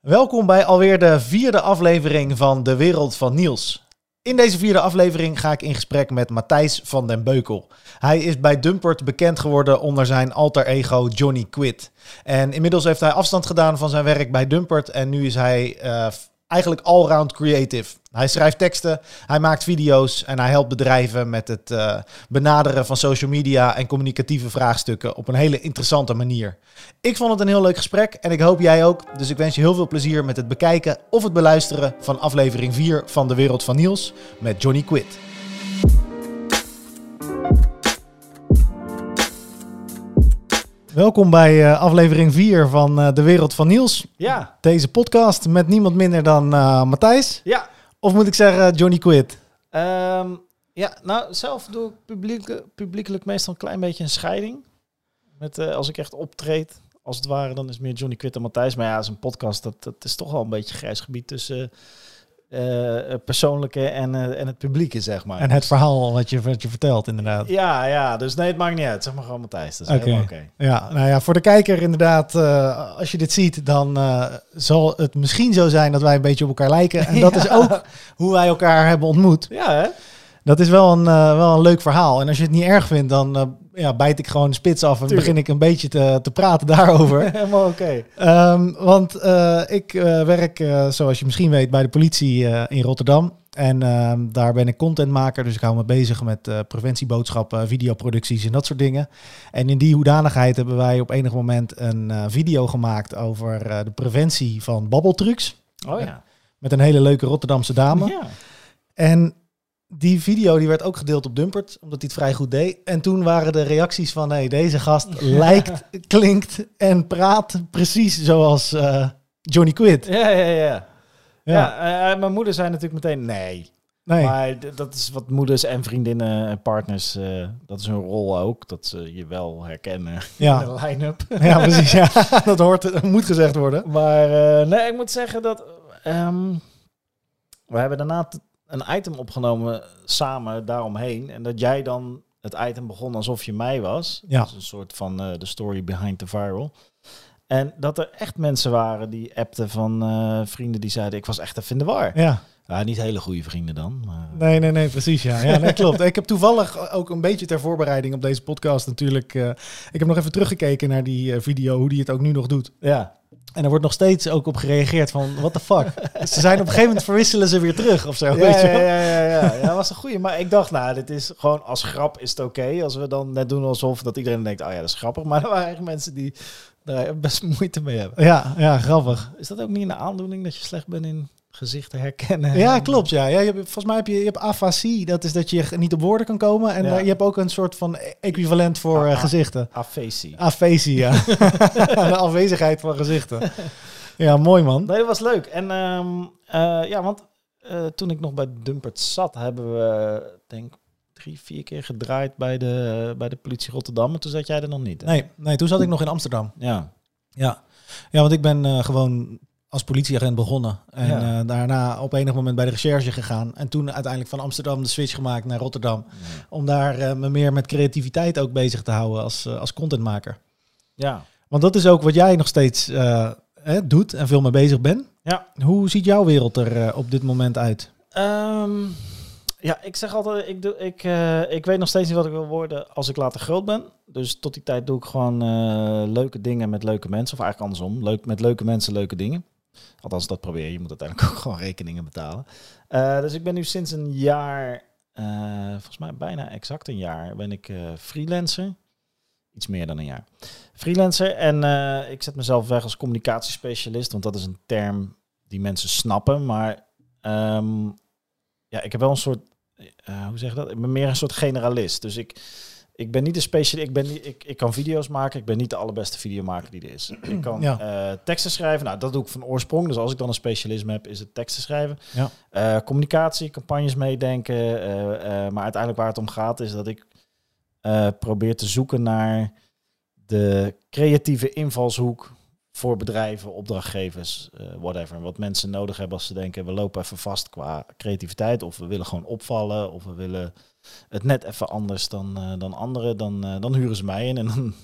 Welkom bij alweer de vierde aflevering van De Wereld van Niels. In deze vierde aflevering ga ik in gesprek met Matthijs van den Beukel. Hij is bij Dumpert bekend geworden onder zijn alter ego Johnny Quid. En inmiddels heeft hij afstand gedaan van zijn werk bij Dumpert en nu is hij uh, eigenlijk allround creative. Hij schrijft teksten, hij maakt video's en hij helpt bedrijven met het uh, benaderen van social media en communicatieve vraagstukken op een hele interessante manier. Ik vond het een heel leuk gesprek en ik hoop jij ook. Dus ik wens je heel veel plezier met het bekijken of het beluisteren van aflevering 4 van De Wereld van Niels met Johnny Quid. Welkom bij uh, aflevering 4 van uh, De Wereld van Niels. Ja. Deze podcast met niemand minder dan Matthijs. Ja. Of moet ik zeggen Johnny Quid? Um, ja, nou zelf doe ik publiek, publiekelijk meestal een klein beetje een scheiding. Met, als ik echt optreed, als het ware, dan is meer Johnny Quid en Matthijs. Maar ja, een podcast, dat, dat is toch wel een beetje grijs gebied tussen uh, persoonlijke en, uh, en het publieke, zeg maar. En het verhaal wat je, wat je vertelt, inderdaad. Ja, ja, dus nee, het maakt niet uit. Zeg maar gewoon Matthijs. Oké. Okay. Okay. Ja, nou ja, voor de kijker inderdaad, uh, als je dit ziet, dan zal het misschien zo zijn dat wij een beetje op elkaar lijken. En dat ja. is ook hoe wij elkaar hebben ontmoet. Ja, hè? Dat is wel een, wel een leuk verhaal. En als je het niet erg vindt, dan ja, bijt ik gewoon de spits af en Tuurlijk. begin ik een beetje te, te praten daarover. Helemaal oké. Okay. Um, want uh, ik werk, zoals je misschien weet, bij de politie in Rotterdam. En um, daar ben ik contentmaker, dus ik hou me bezig met preventieboodschappen, videoproducties en dat soort dingen. En in die hoedanigheid hebben wij op enig moment een video gemaakt over de preventie van babbeltrucs. Oh ja. Met een hele leuke Rotterdamse dame. Ja. En die video die werd ook gedeeld op Dumpert, omdat hij het vrij goed deed. En toen waren de reacties van, hey, deze gast lijkt, klinkt en praat precies zoals uh, Johnny Quid. Ja, ja, ja. Ja, ja uh, mijn moeder zei natuurlijk meteen nee. Nee. Maar dat is wat moeders en vriendinnen en partners, uh, dat is hun rol ook, dat ze je wel herkennen ja. in de line-up. Ja, precies. Ja. dat hoort, moet gezegd worden. Maar nee, ik moet zeggen dat um, we hebben daarna een item opgenomen samen daaromheen. En dat jij dan het item begon alsof je mij was. Ja. Een soort van de uh, story behind the viral. En dat er echt mensen waren die appten van uh, vrienden die zeiden... ik was echt even in de war. Ja. Ja, niet hele goede vrienden dan. Maar... Nee, nee, nee, precies. Ja, ja nee, klopt. ik heb toevallig ook een beetje ter voorbereiding op deze podcast natuurlijk... Uh, ik heb nog even teruggekeken naar die video, hoe die het ook nu nog doet. Ja. En er wordt nog steeds ook op gereageerd van, what the fuck? ze zijn op een gegeven moment verwisselen ze weer terug of zo, ja, weet je ja, ja, ja, ja. ja, was een goeie. Maar ik dacht, nou, dit is gewoon als grap is het oké. Okay, als we dan net doen alsof dat iedereen denkt, oh ja, dat is grappig. Maar er waren eigenlijk mensen die daar best moeite mee hebben. Ja, ja, grappig. Is dat ook niet een aandoening dat je slecht bent in gezichten herkennen? Ja, klopt. Ja. Ja, je hebt, volgens mij heb je, je hebt afasie, dat is dat je niet op woorden kan komen. En Ja. uh, je hebt ook een soort van equivalent voor uh, ah. gezichten. Afesie. Afesie, ja. de afwezigheid van gezichten. Ja, mooi man. Nee, dat was leuk. En ehm, eh, ja, want eh, toen ik nog bij Dumpert zat, hebben we denk drie, vier keer gedraaid bij de, bij de politie Rotterdam. En toen zat jij er nog niet. hè? Nee, nee, toen zat ik nog in Amsterdam. Ja. Ja, ja want ik ben eh, gewoon als politieagent begonnen. En Ja. eh, daarna op enig moment bij de recherche gegaan. En toen uiteindelijk van Amsterdam de switch gemaakt naar Rotterdam. Om daar eh, me meer met creativiteit ook bezig te houden als, eh, als contentmaker. Ja. Want dat is ook wat jij nog steeds hè, doet en veel mee bezig bent. Ja. Hoe ziet jouw wereld er op dit moment uit? Ehm, ja, ik zeg altijd, ik, doe, ik, ik weet nog steeds niet wat ik wil worden als ik later groot ben. Dus tot die tijd doe ik gewoon leuke dingen met leuke mensen. Of eigenlijk andersom, leuk, met leuke mensen leuke dingen. Althans, dat probeer je. Je moet uiteindelijk ook gewoon rekeningen betalen. Eh, dus ik ben nu sinds een jaar, eh, volgens mij bijna exact een jaar, ben ik eh, freelancer. Iets meer dan een jaar. Freelancer. En ik zet mezelf weg als communicatiespecialist. Want dat is een term die mensen snappen. Maar ehm, ja, ik heb wel een soort, hoe zeg je dat? Ik ben meer een soort generalist. Dus ik, ik ben niet een specialist. Ik, ben niet, ik, ik kan video's maken. Ik ben niet de allerbeste videomaker die er is. Ik kan Ja. eh, teksten schrijven. Nou, dat doe ik van oorsprong. Dus als ik dan een specialisme heb, is het teksten schrijven. Ja. Eh, communicatie, campagnes meedenken. eh, maar uiteindelijk waar het om gaat, is dat ik probeer te zoeken naar de creatieve invalshoek voor bedrijven, opdrachtgevers, whatever. Wat mensen nodig hebben als ze denken, we lopen even vast qua creativiteit. Of we willen gewoon opvallen. Of we willen het net even anders dan, eh, dan anderen. Dan, eh, dan huren ze mij in. En dan,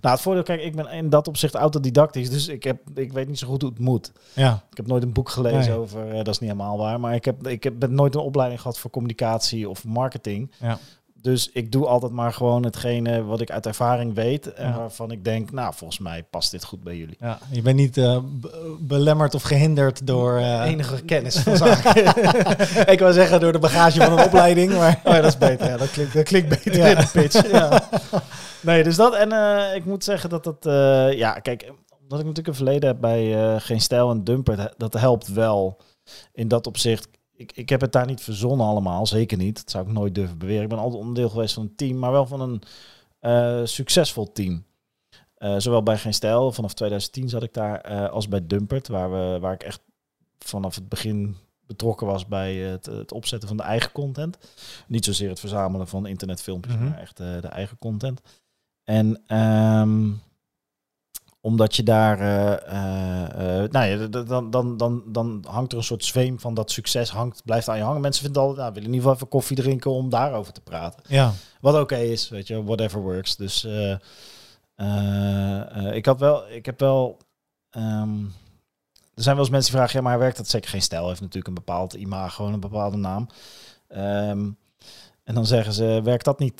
nou, het voordeel, kijk, ik ben in dat opzicht autodidactisch. Dus ik, heb, ik weet niet zo goed hoe het moet. Ja. Ik heb nooit een boek gelezen Nee. over, eh, dat is niet helemaal waar. Maar ik heb, ik heb ben nooit een opleiding gehad voor communicatie of marketing. Ja. Dus ik doe altijd maar gewoon hetgene wat ik uit ervaring weet. En Ja. waarvan ik denk, nou, volgens mij past dit goed bij jullie. Ja, je bent niet eh, be- belemmerd of gehinderd door... eh, Enige kennis van zaken. ik wou zeggen door de bagage van een opleiding, maar... Oh ja, dat is beter. Ja, dat, klinkt, dat klinkt beter Ja. in de pitch. Ja. Nee, dus dat. En eh, ik moet zeggen dat dat... eh, ja, kijk, omdat ik natuurlijk een verleden heb bij eh, Geen Stijl en Dumper, dat helpt wel in dat opzicht. Ik, ik heb het daar niet verzonnen allemaal, zeker niet. Dat zou ik nooit durven beweren. Ik ben altijd onderdeel geweest van een team, maar wel van een eh, succesvol team. Eh, zowel bij Geen Stijl, vanaf 2010 zat ik daar, eh, als bij Dumpert, waar, we, waar ik echt vanaf het begin betrokken was bij het, het opzetten van de eigen content. Niet zozeer het verzamelen van internetfilmpjes, Mhm. maar echt de eigen content. En ehm, omdat je daar, eh, eh, eh, nou ja, dan, dan, dan, dan hangt er een soort zweem van dat succes hangt, blijft aan je hangen. Mensen vinden altijd, nou, willen in ieder geval even koffie drinken om daarover te praten. Ja, Wat oké is, weet je, whatever works. Dus ik had wel, ik heb wel. ehm, er zijn wel eens mensen die vragen, ja, maar werkt dat zeker geen stijl? Heeft natuurlijk een bepaald imago, een bepaalde naam. Ehm, en dan zeggen ze, werkt dat niet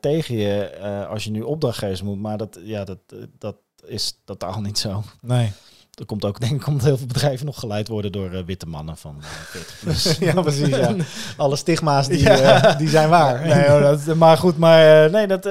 tegen je als je nu opdrachtgevers moet? Maar dat, ja, dat, dat is totaal niet zo. nee. Dat komt ook, denk ik, omdat heel veel bedrijven nog geleid worden door eh, witte mannen van eh, 40 plus. ja, precies. Ja. Alle stigma's die, Ja. eh, die zijn waar. Nee, hoor, dat, maar goed, maar nee, dat,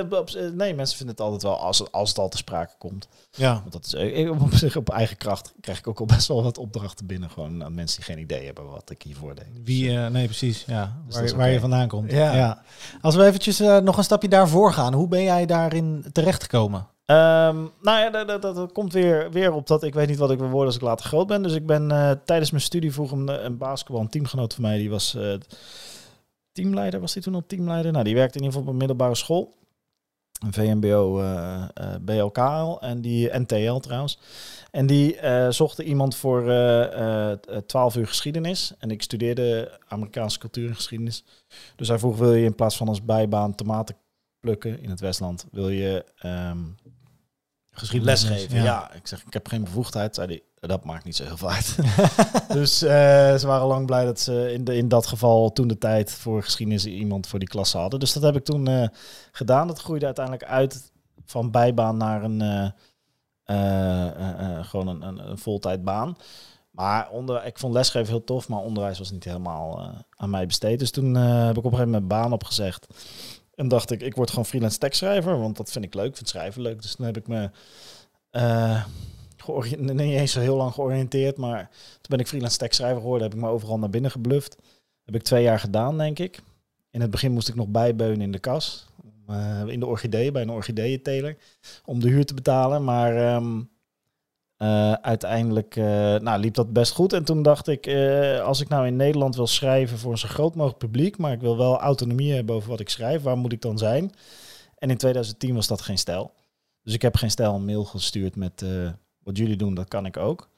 nee, mensen vinden het altijd wel als, het- als het al te sprake komt. Ja, Want dat is op zich op eigen kracht krijg ik ook al best wel wat opdrachten binnen. Gewoon aan mensen die geen idee hebben wat ik hiervoor deed. wie, eh, nee, precies. Ja, Dus waar, waar je vandaan komt. Ja. Als we eventjes nog een stapje daarvoor gaan. Hoe ben jij daarin terechtgekomen? Ehm, nou ja, dat, dat, komt weer, weer op dat ik weet niet wat ik wil worden als ik later groot ben. Dus ik ben eh, tijdens mijn studie vroeg een, een basketbal, een teamgenoot van mij, die was eh, teamleider. Was die toen al teamleider? Nou, die werkte in ieder geval op een middelbare school. Een VMBO, eh, eh, BLKL en die NTL trouwens. En die zochten iemand voor eh, eh, 12 uur geschiedenis. En ik studeerde Amerikaanse cultuur en geschiedenis. Dus hij vroeg, wil je in plaats van als bijbaan tomaten plukken in het Westland, wil je ehm, Geschiedenis, lesgeven? ja. Ja. ik zeg, ik heb geen bevoegdheid. Zei hij, dat maakt niet zo heel veel uit. dus eh, ze waren lang blij dat ze in, de, in dat geval toen de tijd voor geschiedenis iemand voor die klasse hadden. Dus dat heb ik toen eh, gedaan. Dat groeide uiteindelijk uit van bijbaan naar een eh, gewoon een, een, een voltijdbaan. Maar onder, ik vond lesgeven heel tof, maar onderwijs was niet helemaal aan mij besteed. Dus toen heb ik op een gegeven moment mijn baan opgezegd. En dacht ik, ik word gewoon freelance tekstschrijver, want dat vind ik leuk. Ik vind schrijven leuk. Dus toen heb ik me geori- niet eens zo heel lang georiënteerd, maar toen ben ik freelance tekstschrijver geworden. Heb ik me overal naar binnen gebluft. Heb ik twee jaar gedaan, denk ik. In het begin moest ik nog bijbeunen in de kas. eh, in de orchidee, bij een orchideeënteler. Om de huur te betalen. Maar ehm, eh, uiteindelijk eh, nou, liep dat best goed. En toen dacht ik, eh, als ik nou in Nederland wil schrijven voor een zo groot mogelijk publiek, maar ik wil wel autonomie hebben over wat ik schrijf, waar moet ik dan zijn? En in 2010 was dat geen stijl. Dus ik heb geen stijl een mail gestuurd met wat jullie doen, dat kan ik ook.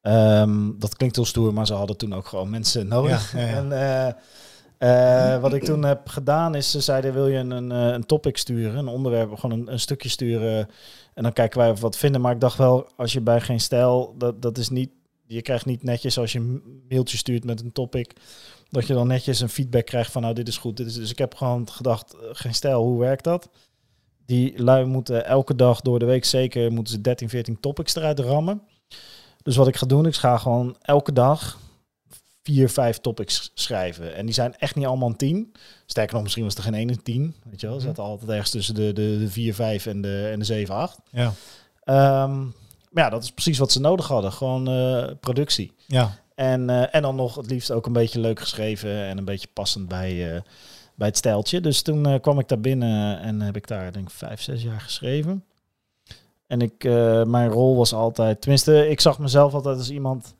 Ehm, dat klinkt heel stoer, maar ze hadden toen ook gewoon mensen nodig. Ja, ja, ja. En eh, wat ik toen heb gedaan is, ze zeiden, wil je een, een, eh, een topic sturen, een onderwerp, gewoon een, een stukje sturen. En dan kijken wij of wat vinden. Maar ik dacht wel, als je bij geen stijl, dat, dat is niet, je krijgt niet netjes als je een mailtje stuurt met een topic, dat je dan netjes een feedback krijgt van, nou dit is goed. Dit is, dus ik heb gewoon gedacht, eh, geen stijl, hoe werkt dat? Die lui moeten elke dag door de week zeker, moeten ze 13, 14 topics eruit rammen. Dus wat ik ga doen, ik ga gewoon elke dag vier, vijf topics schrijven. En die zijn echt niet allemaal een tien. Sterker nog, misschien was er geen ene tien. Weet je wel, Mhm. zaten altijd ergens tussen de, de, de 4, 5 en de, en de 7, 8. Ja. Ehm, maar ja, dat is precies wat ze nodig hadden. Gewoon eh, productie. Ja. En, eh, en dan nog het liefst ook een beetje leuk geschreven en een beetje passend bij, eh, bij het stijltje. Dus toen kwam ik daar binnen en heb ik daar denk ik vijf, zes jaar geschreven. En ik, mijn rol was altijd, tenminste, ik zag mezelf altijd als iemand,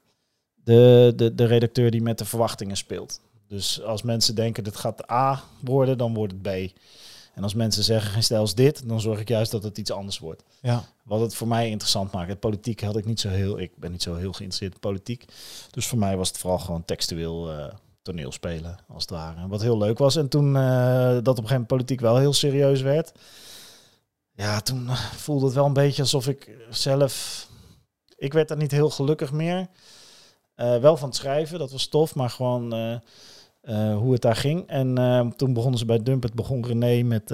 de, de, de redacteur die met de verwachtingen speelt. Dus als mensen denken dit gaat A worden, dan wordt het B. En als mensen zeggen geen stijl is dit, dan zorg ik juist dat het iets anders wordt. Ja. Wat het voor mij interessant maakt. Het politiek had ik niet zo heel, ik ben niet zo heel geïnteresseerd in politiek. Dus voor mij was het vooral gewoon textueel uh, toneel spelen, als het ware. Wat heel leuk was. En toen uh, dat op een gegeven moment politiek wel heel serieus werd. Ja, toen voelde het wel een beetje alsof ik zelf... Ik werd daar niet heel gelukkig meer. Uh, wel van het schrijven, dat was tof, maar gewoon uh, hoe het daar ging. En toen begonnen ze bij Dumpert, begon René met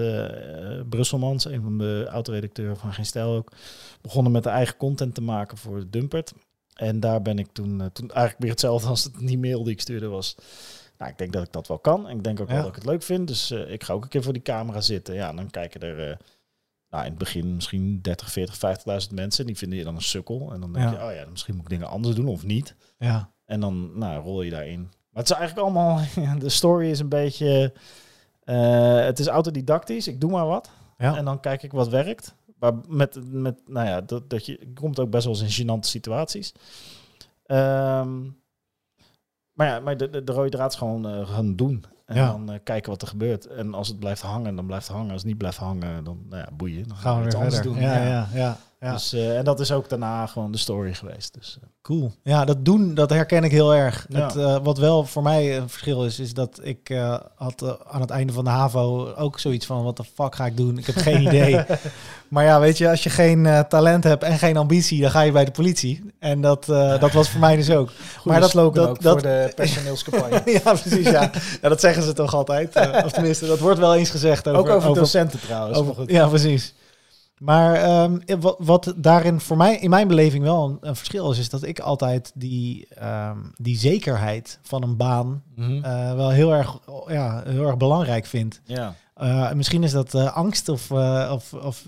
Brusselmans, een van de oud-redacteuren van Geen Stijl ook, begonnen met de eigen content te maken voor Dumpert. En daar ben ik toen, toen eigenlijk weer hetzelfde als het die mail die ik stuurde was. Nou, ik denk dat ik dat wel kan. En ik denk ook ja. wel dat ik het leuk vind. Dus ik ga ook een keer voor die camera zitten. Ja, dan kijken er nou, in het begin misschien 30, 40, 50.000 mensen. Die vinden je dan een sukkel. En dan denk ja. je, oh ja, misschien moet ik dingen anders doen of niet. Ja. En dan nou, rol je daarin. Maar het is eigenlijk allemaal, de story is een beetje, uh, het is autodidactisch, ik doe maar wat. Ja. En dan kijk ik wat werkt. Maar met, met nou ja, dat, dat je komt ook best wel eens in gênante situaties. Um, maar ja, maar de, de, de rode draad is gewoon uh, gaan doen. En Ja. dan uh, kijken wat er gebeurt. En als het blijft hangen, dan blijft het hangen. Als het niet blijft hangen, dan nou ja, boeien. Dan Gaan we iets weer anders verder. doen. Ja, ja, ja. Ja. Dus, uh, en dat is ook daarna gewoon de story geweest. Dus, uh, Cool. Ja, dat doen, dat herken ik heel erg. Ja. Het, uh, wat wel voor mij een verschil is, is dat ik uh, had uh, aan het einde van de HAVO ook zoiets van, wat de fuck ga ik doen? Ik heb geen idee. maar ja, weet je, als je geen talent hebt en geen ambitie, dan ga je bij de politie. En dat, dat was voor mij dus ook. Goeie maar dat dat, ook dat, voor de personeelscampagne. ja, precies, ja. ja. Dat zeggen ze toch altijd. of tenminste, dat wordt wel eens gezegd. Over, ook over, over docenten trouwens. Over, ja, precies. Maar um, wat, wat, daarin voor mij, in mijn beleving wel een, een, verschil is, is dat ik altijd die, um, die zekerheid van een baan mm -hmm. uh, wel heel erg, ja, heel erg belangrijk vind. Ja. Uh, misschien is dat uh, angst of, of, of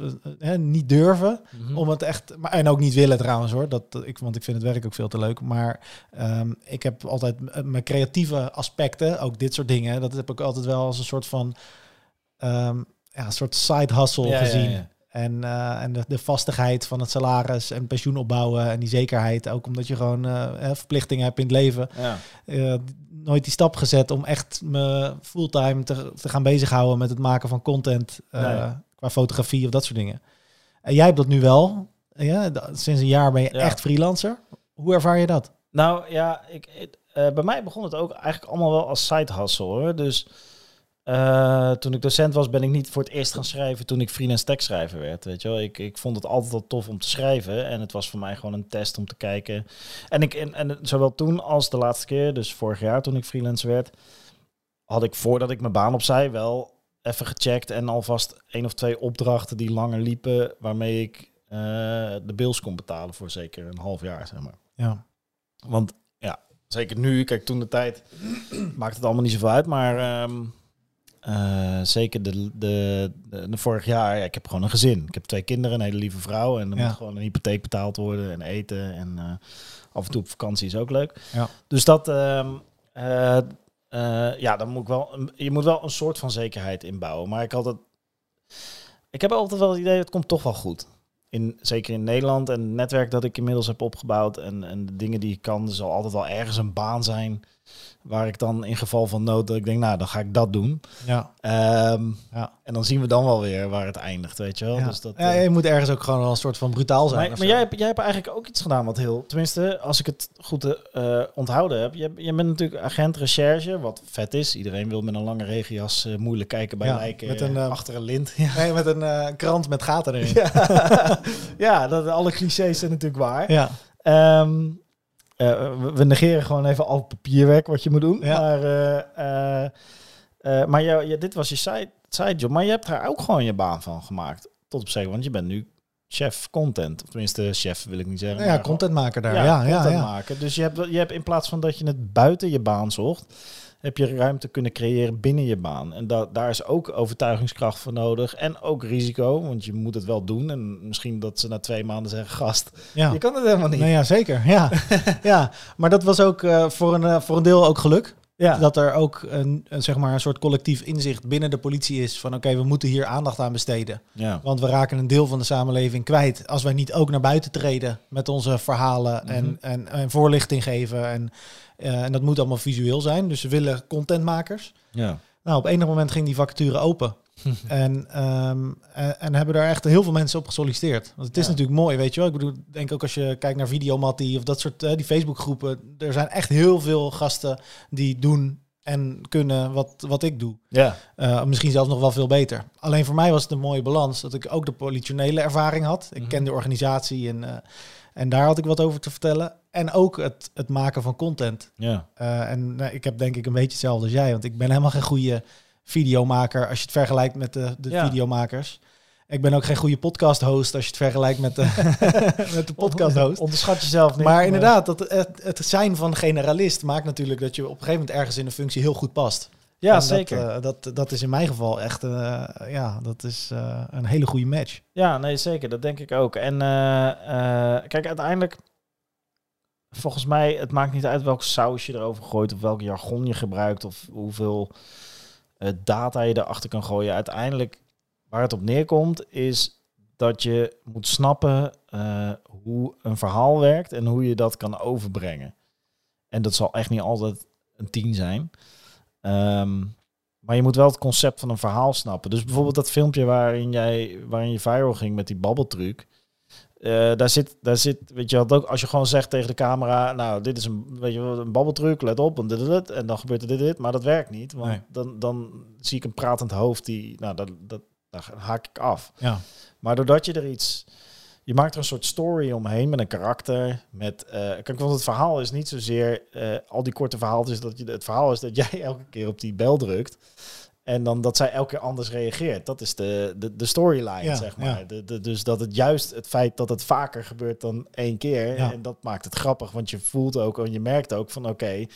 niet durven mm -hmm. om het echt, maar, en ook niet willen trouwens hoor, dat, ik, want ik vind het werk ook veel te leuk. Maar um, ik heb altijd mijn creatieve aspecten, ook dit soort dingen, dat heb ik altijd wel als een soort van, ja, een soort side hustle ja, gezien. Ja, ja. En, uh, en de, de, vastigheid van het salaris en pensioen opbouwen en die zekerheid. Ook omdat je gewoon uh, verplichtingen hebt in het leven. Ja. Uh, nooit die stap gezet om echt me fulltime te, te gaan bezighouden met het maken van content. Nee. Qua fotografie of dat soort dingen. En jij hebt dat nu wel. Ja, sinds een jaar ben je Ja. echt freelancer. Hoe ervaar je dat? Nou ja, ik, eh, bij mij begon het ook eigenlijk allemaal wel als side hustle hoor. Dus eh, toen ik docent was, ben ik niet voor het eerst gaan schrijven toen ik freelance tekstschrijver werd. Weet je wel? Ik, ik vond het altijd al tof om te schrijven. En het was voor mij gewoon een test om te kijken. En, ik, en, en zowel toen als de laatste keer, dus vorig jaar toen ik freelance werd, had ik voordat ik mijn baan opzij wel even gecheckt en alvast één of twee opdrachten die langer liepen, waarmee ik eh, de bills kon betalen voor zeker een half jaar, zeg maar. Ja. Want ja, zeker nu, kijk, toen de tijd maakt het allemaal niet zoveel uit, maar ehm, eh, zeker de, de, de, de vorig jaar, ja, ik heb gewoon een gezin. Ik heb twee kinderen, een hele lieve vrouw en er Ja. moet gewoon een hypotheek betaald worden en eten en eh, af en toe op vakantie is ook leuk. Ja. Dus dat, ehm, eh, ja, dan moet ik wel, je moet wel een soort van zekerheid inbouwen. Maar ik had het, ik heb altijd wel het idee, het komt toch wel goed. In, zeker in Nederland en het netwerk dat ik inmiddels heb opgebouwd en, en de dingen die ik kan, er zal altijd wel ergens een baan zijn waar ik dan in geval van nood, dat ik denk, nou, dan ga ik dat doen. Ja. Ehm, Ja. En dan zien we dan wel weer waar het eindigt, weet je wel. Ja. Dus dat, ja, eh, je moet ergens ook gewoon wel een soort van brutaal zijn. maar, maar jij, hebt, jij hebt eigenlijk ook iets gedaan wat heel... Tenminste, als ik het goed eh, onthouden heb. Je, je bent natuurlijk agent recherche, wat vet is. Iedereen wil met een lange regenjas eh, moeilijk kijken bij Ja, lijken met een, achter een lint. Ja, Nee, met een krant met gaten erin. ja. ja dat, alle clichés zijn natuurlijk waar. Ja. Ehm, eh, we, negeren gewoon even al het papierwerk wat je moet doen. Ja. Maar, eh, eh, maar jou- ja, dit was je side, side job. Maar je hebt daar ook gewoon je baan van gemaakt. Tot op zeker, want je bent nu chef content. Of tenminste, chef wil ik niet zeggen. Ja, contentmaker daar. ja, Ja, ja, content ja. maken. Dus je hebt, je hebt in plaats van dat je het buiten je baan zocht, heb je ruimte kunnen creëren binnen je baan. En da daar is ook overtuigingskracht voor nodig. En ook risico, want je moet het wel doen. En misschien dat ze na twee maanden zeggen, gast, ja. je kan het helemaal niet. Nou ja, zeker. Ja. ja. Maar dat was ook eh, voor, een, eh, voor een deel ook geluk. ja. Dat er ook een, een, zeg maar een soort collectief inzicht binnen de politie is van oké, we moeten hier aandacht aan besteden. ja. Want we raken een deel van de samenleving kwijt als wij niet ook naar buiten treden met onze verhalen Mhm. en, en, en voorlichting geven. En, en dat moet allemaal visueel zijn. Dus we willen contentmakers. ja. Nou, op enig moment ging die vacature open. en, ehm, en, en hebben daar echt heel veel mensen op gesolliciteerd. Want het is Ja. natuurlijk mooi, weet je wel. Ik bedoel, ik denk ook als je kijkt naar Videomattie of dat soort, eh, die Facebookgroepen. Er zijn echt heel veel gasten die doen en kunnen wat, wat ik doe. Ja. Eh, misschien zelfs nog wel veel beter. Alleen voor mij was het een mooie balans dat ik ook de politionele ervaring had. Ik Mhm. ken de organisatie en, eh, en daar had ik wat over te vertellen. En ook het, het maken van content. Ja. Eh, en nou, ik heb denk ik een beetje hetzelfde als jij, want ik ben helemaal geen goede videomaker als je het vergelijkt met de, de Ja. videomakers. Ik ben ook geen goede podcast host als je het vergelijkt met de, met de podcast host. Onderschat jezelf niet. Maar inderdaad, dat, het, het zijn van generalist maakt natuurlijk dat je op een gegeven moment ergens in een functie heel goed past. Ja, En zeker. Dat, eh, dat, dat is in mijn geval echt eh, ja, dat is, een hele goede match. Ja, nee, zeker. Dat denk ik ook. En kijk, uiteindelijk, volgens mij, het maakt niet uit welk saus je erover gooit of welk jargon je gebruikt of hoeveel eh, data je erachter kan gooien. Uiteindelijk, waar het op neerkomt, is dat je moet snappen eh, hoe een verhaal werkt en hoe je dat kan overbrengen. En dat zal echt niet altijd een tien zijn. Ehm, maar je moet wel het concept van een verhaal snappen. Dus bijvoorbeeld dat filmpje waarin, jij, waarin je viral ging met die babbeltruc. Eh, daar zit, daar zit, weet je wat ook, als je gewoon zegt tegen de camera, nou, dit is een, weet je, een babbeltruc, let op, en dit, dit, dit, en dan gebeurt er dit, dit, maar dat werkt niet, want Nee. dan, dan zie ik een pratend hoofd die, nou, dat, dat, daar haak ik af. Ja, Maar doordat je er iets, je maakt er een soort story omheen met een karakter, met, eh, kijk, want het verhaal is niet zozeer, eh, al die korte verhaaltjes, dat je, het verhaal is dat jij elke keer op die bel drukt. En dan dat zij elke keer anders reageert. Dat is de, de, de storyline, Ja, zeg maar. ja. De, de, dus dat het juist het feit dat het vaker gebeurt dan één keer. Ja. En dat maakt het grappig. Want je voelt ook en je merkt ook van oké,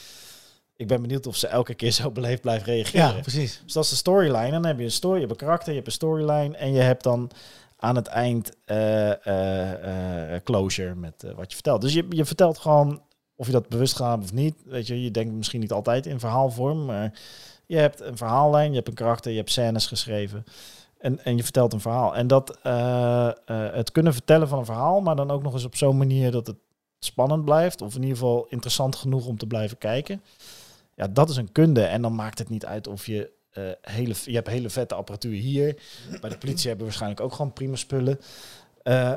ik ben benieuwd of ze elke keer zo beleefd blijft reageren. ja precies. Dus dat is de storyline. Dan heb je een story, je hebt een karakter, je hebt een storyline. En je hebt dan aan het eind eh, eh, eh, closure met wat je vertelt. Dus je, je vertelt gewoon of je dat bewust gaat of niet. Weet je, je denkt misschien niet altijd in verhaalvorm, maar je hebt een verhaallijn, je hebt een karakter, je hebt scènes geschreven. En, en je vertelt een verhaal. En dat eh, eh, het kunnen vertellen van een verhaal, maar dan ook nog eens op zo'n manier dat het spannend blijft. Of in ieder geval interessant genoeg om te blijven kijken. Ja, dat is een kunde. En dan maakt het niet uit of je eh, hele, je hebt hele vette apparatuur hier. Bij de politie hebben we waarschijnlijk ook gewoon prima spullen.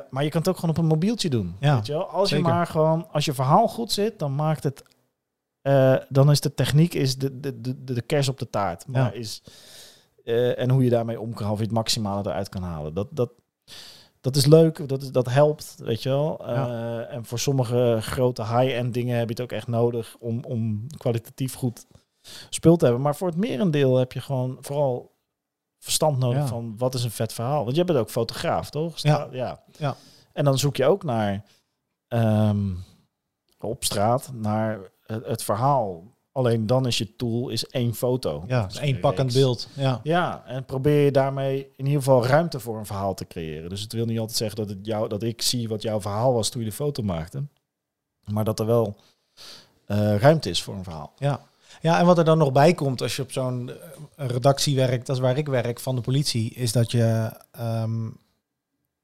Maar je kan het ook gewoon op een mobieltje doen. Ja, weet je wel? Als zeker. je maar gewoon, als je verhaal goed zit, dan maakt het. Eh, dan is de techniek is de, de, de, de kers op de taart. Maar Ja. is, eh, en hoe je daarmee om kan, of je het maximale eruit kan halen. Dat, dat, dat is leuk, dat, is, dat helpt, weet je wel. Eh, en voor sommige grote high-end dingen heb je het ook echt nodig om, om kwalitatief goed spul te hebben. Maar voor het merendeel heb je gewoon vooral verstand nodig Ja. van wat is een vet verhaal. Want je bent ook fotograaf, toch? Ja. Ja. En dan zoek je ook naar ehm, op straat naar het, het verhaal. Alleen dan is je tool is één foto. Ja, Dus één een pakkend beeld. Ja. Ja, en probeer je daarmee in ieder geval ruimte voor een verhaal te creëren. Dus het wil niet altijd zeggen dat, het jou, dat ik zie wat jouw verhaal was toen je de foto maakte. Maar dat er wel eh, ruimte is voor een verhaal. Ja. ja, en wat er dan nog bij komt als je op zo'n eh, redactie werkt, dat is waar ik werk, van de politie, is dat je, ehm,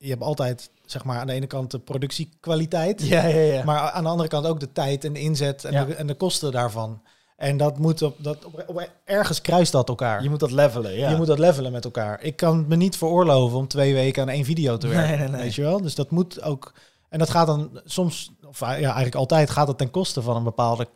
je hebt altijd, zeg maar, aan de ene kant de productiekwaliteit, Ja, ja, ja. maar aan de andere kant ook de tijd en de inzet en, Ja. de, en de kosten daarvan. En dat moet op, dat, op, op- ergens kruist dat elkaar. Je moet dat levelen, ja. Je moet dat levelen met elkaar. Ik kan me niet veroorloven om twee weken aan één video te werken. Nee, nee, nee. Weet je wel? Dus dat moet ook. En dat gaat dan soms, of ja, eigenlijk altijd, gaat het ten koste van een bepaalde,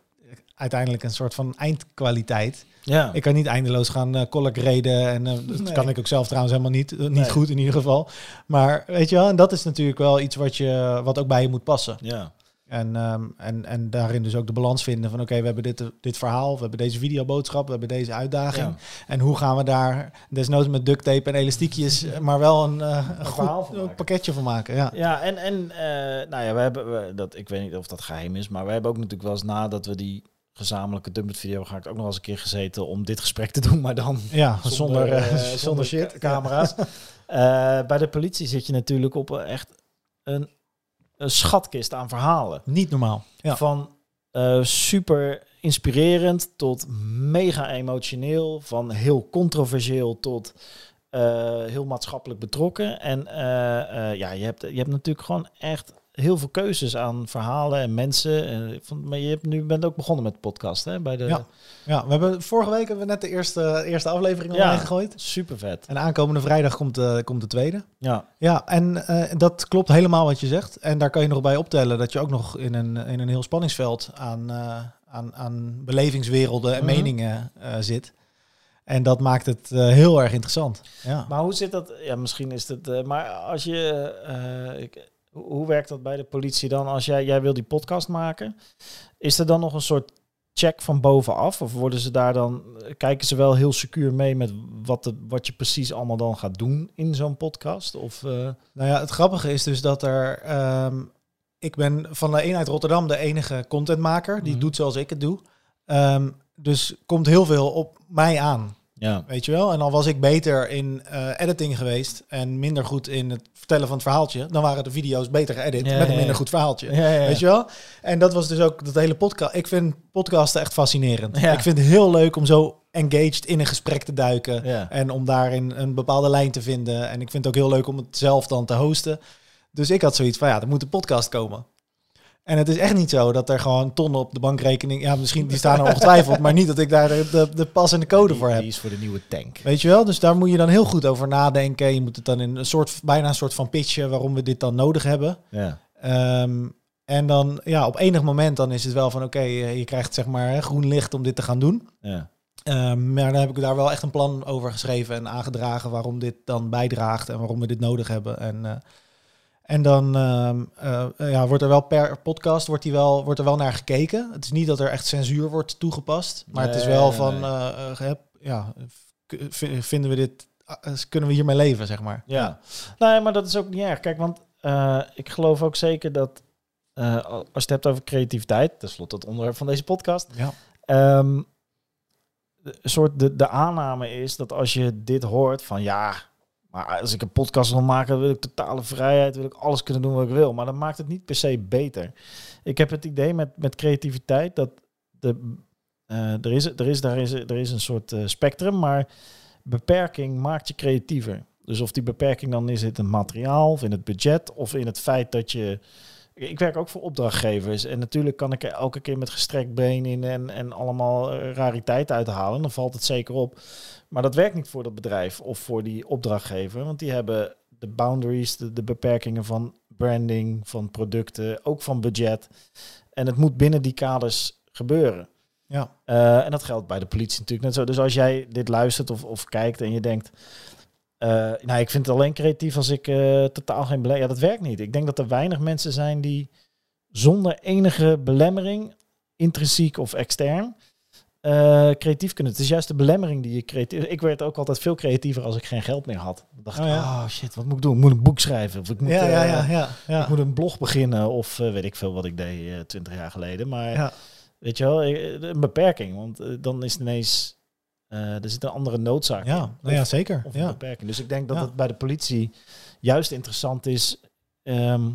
uiteindelijk een soort van eindkwaliteit. Ja. Ik kan niet eindeloos gaan uh, graden. En eh, dat Nee. kan ik ook zelf trouwens helemaal niet. eh, niet Nee. goed in ieder geval. Maar weet je wel, en dat is natuurlijk wel iets wat, je, wat ook bij je moet passen. ja. En, ehm, en, en daarin dus ook de balans vinden van oké, we hebben dit, dit verhaal, we hebben deze videoboodschap, we hebben deze uitdaging. Ja. En hoe gaan we daar desnoods met duct tape en elastiekjes, maar wel een, een goed van pakketje van maken. Ja. Ja, en, en nou ja, we hebben, we, dat, ik weet niet of dat geheim is, maar we hebben ook natuurlijk wel eens nadat we die gezamenlijke Dumpet video ga ik ook nog eens een keer gezeten om dit gesprek te doen, maar dan Ja, zonder, eh, eh, zonder shit. camera's. Eh, bij de politie zit je natuurlijk op echt een, een schatkist aan verhalen. Niet normaal. Ja. Van super inspirerend tot mega emotioneel, van heel controversieel tot heel maatschappelijk betrokken. En ja, je hebt, je hebt natuurlijk gewoon echt heel veel keuzes aan verhalen en mensen. En ik vond- maar je hebt nu bent ook begonnen met podcast, hè? Bij de Ja. Ja, we hebben, vorige week hebben we net de eerste, eerste aflevering Ja. online gegooid. super vet. En aankomende vrijdag komt, de komt de tweede. Ja, Ja, en eh, dat klopt helemaal wat je zegt. En daar kan je nog bij optellen dat je ook nog in een, in een heel spanningsveld aan, eh, aan, aan belevingswerelden en Mhm. meningen eh, zit. En dat maakt het eh, heel erg interessant. Ja. maar hoe zit dat? Ja, misschien is het. eh, maar als je, eh, ik, hoe werkt dat bij de politie dan? Als jij, jij wil die podcast maken, is er dan nog een soort check van bovenaf? Of worden ze daar dan, kijken ze wel heel secuur mee met wat, de, wat je precies allemaal dan gaat doen in zo'n podcast? Of, eh, Nou ja, het grappige is dus dat er... ehm, ik ben van de eenheid Rotterdam de enige contentmaker. Die Mhm. doet zoals ik het doe. Ehm, dus komt heel veel op mij aan. Ja. Weet je wel? En al was ik beter in eh, editing geweest en minder goed in het vertellen van het verhaaltje, dan waren de video's beter geëdit Ja, met een minder ja. goed verhaaltje. Weet je wel? En dat was dus ook dat hele podcast. Ik vind podcasten echt fascinerend. Ik vind het heel leuk om zo engaged in een gesprek te duiken. En om daarin een bepaalde lijn te vinden. En ik vind het ook heel leuk om het zelf dan te hosten. Dus ik had zoiets van, ja, er moet een podcast komen. En het is echt niet zo dat er gewoon tonnen op de bankrekening... Ja, misschien die staan er ongetwijfeld, maar niet dat ik daar de, de, de pas en de code voor heb. die is voor de nieuwe tank. Weet je wel? Dus daar moet je dan heel goed over nadenken. Je moet het dan in een soort, bijna een soort van pitchen waarom we dit dan nodig hebben. Ja. Ehm, en dan, ja, op enig moment dan is het wel van, oké, eh, je krijgt zeg maar groen licht om dit te gaan doen. Ja. Ehm, maar dan heb ik daar wel echt een plan over geschreven en aangedragen waarom dit dan bijdraagt en waarom we dit nodig hebben. En, eh, en dan ehm, eh, ja, wordt er wel per podcast wordt, die wel, wordt er wel naar gekeken. Het is niet dat er echt censuur wordt toegepast, maar het is wel van, eh, eh, ja, vinden we dit, kunnen we hiermee leven, zeg maar. Ja. Nee, maar dat is ook niet erg. Kijk, want ik geloof ook zeker dat als je het hebt over creativiteit, tenslotte het onderwerp van deze podcast, Ja. ehm, de, soort de, de aanname is dat als je dit hoort van ja, als ik een podcast wil maken, wil ik totale vrijheid, wil ik alles kunnen doen wat ik wil. Maar dat maakt het niet per se beter. Ik heb het idee met, met creativiteit dat de, eh, er, is, er, is, daar is, er is een soort eh, spectrum, maar beperking maakt je creatiever. Dus of die beperking dan is in het materiaal, of in het budget, of in het feit dat je. Ik werk ook voor opdrachtgevers. En natuurlijk kan ik er elke keer met gestrekt been in en, en allemaal eh, rariteit uithalen. Dan valt het zeker op. Maar dat werkt niet voor dat bedrijf of voor die opdrachtgever. Want die hebben de boundaries, de, de beperkingen van branding, van producten, ook van budget. En het moet binnen die kaders gebeuren. Ja. Eh, en dat geldt bij de politie natuurlijk net zo. Dus als jij dit luistert of, of kijkt en je denkt... eh, nou, ik vind het alleen creatief als ik eh, totaal geen belemmering... Ja, dat werkt niet. Ik denk dat er weinig mensen zijn die zonder enige belemmering, intrinsiek of extern, eh, creatief kunnen. Het is juist de belemmering die je creatief... Ik werd ook altijd veel creatiever als ik geen geld meer had. Dan dacht Oh ik, ja. oh shit, wat moet ik doen? Ik moet een boek schrijven. Of ik moet, Ja, ja, eh, ja, ja. Ik moet een blog beginnen of eh, weet ik veel wat ik deed twintig jaar geleden. Maar Ja. weet je wel, een beperking. Want dan is het ineens, eh, er zit een andere noodzaak in. Ja, nou ja, zeker. Of een Ja. beperking. Dus ik denk dat Ja. het bij de politie juist interessant is ehm,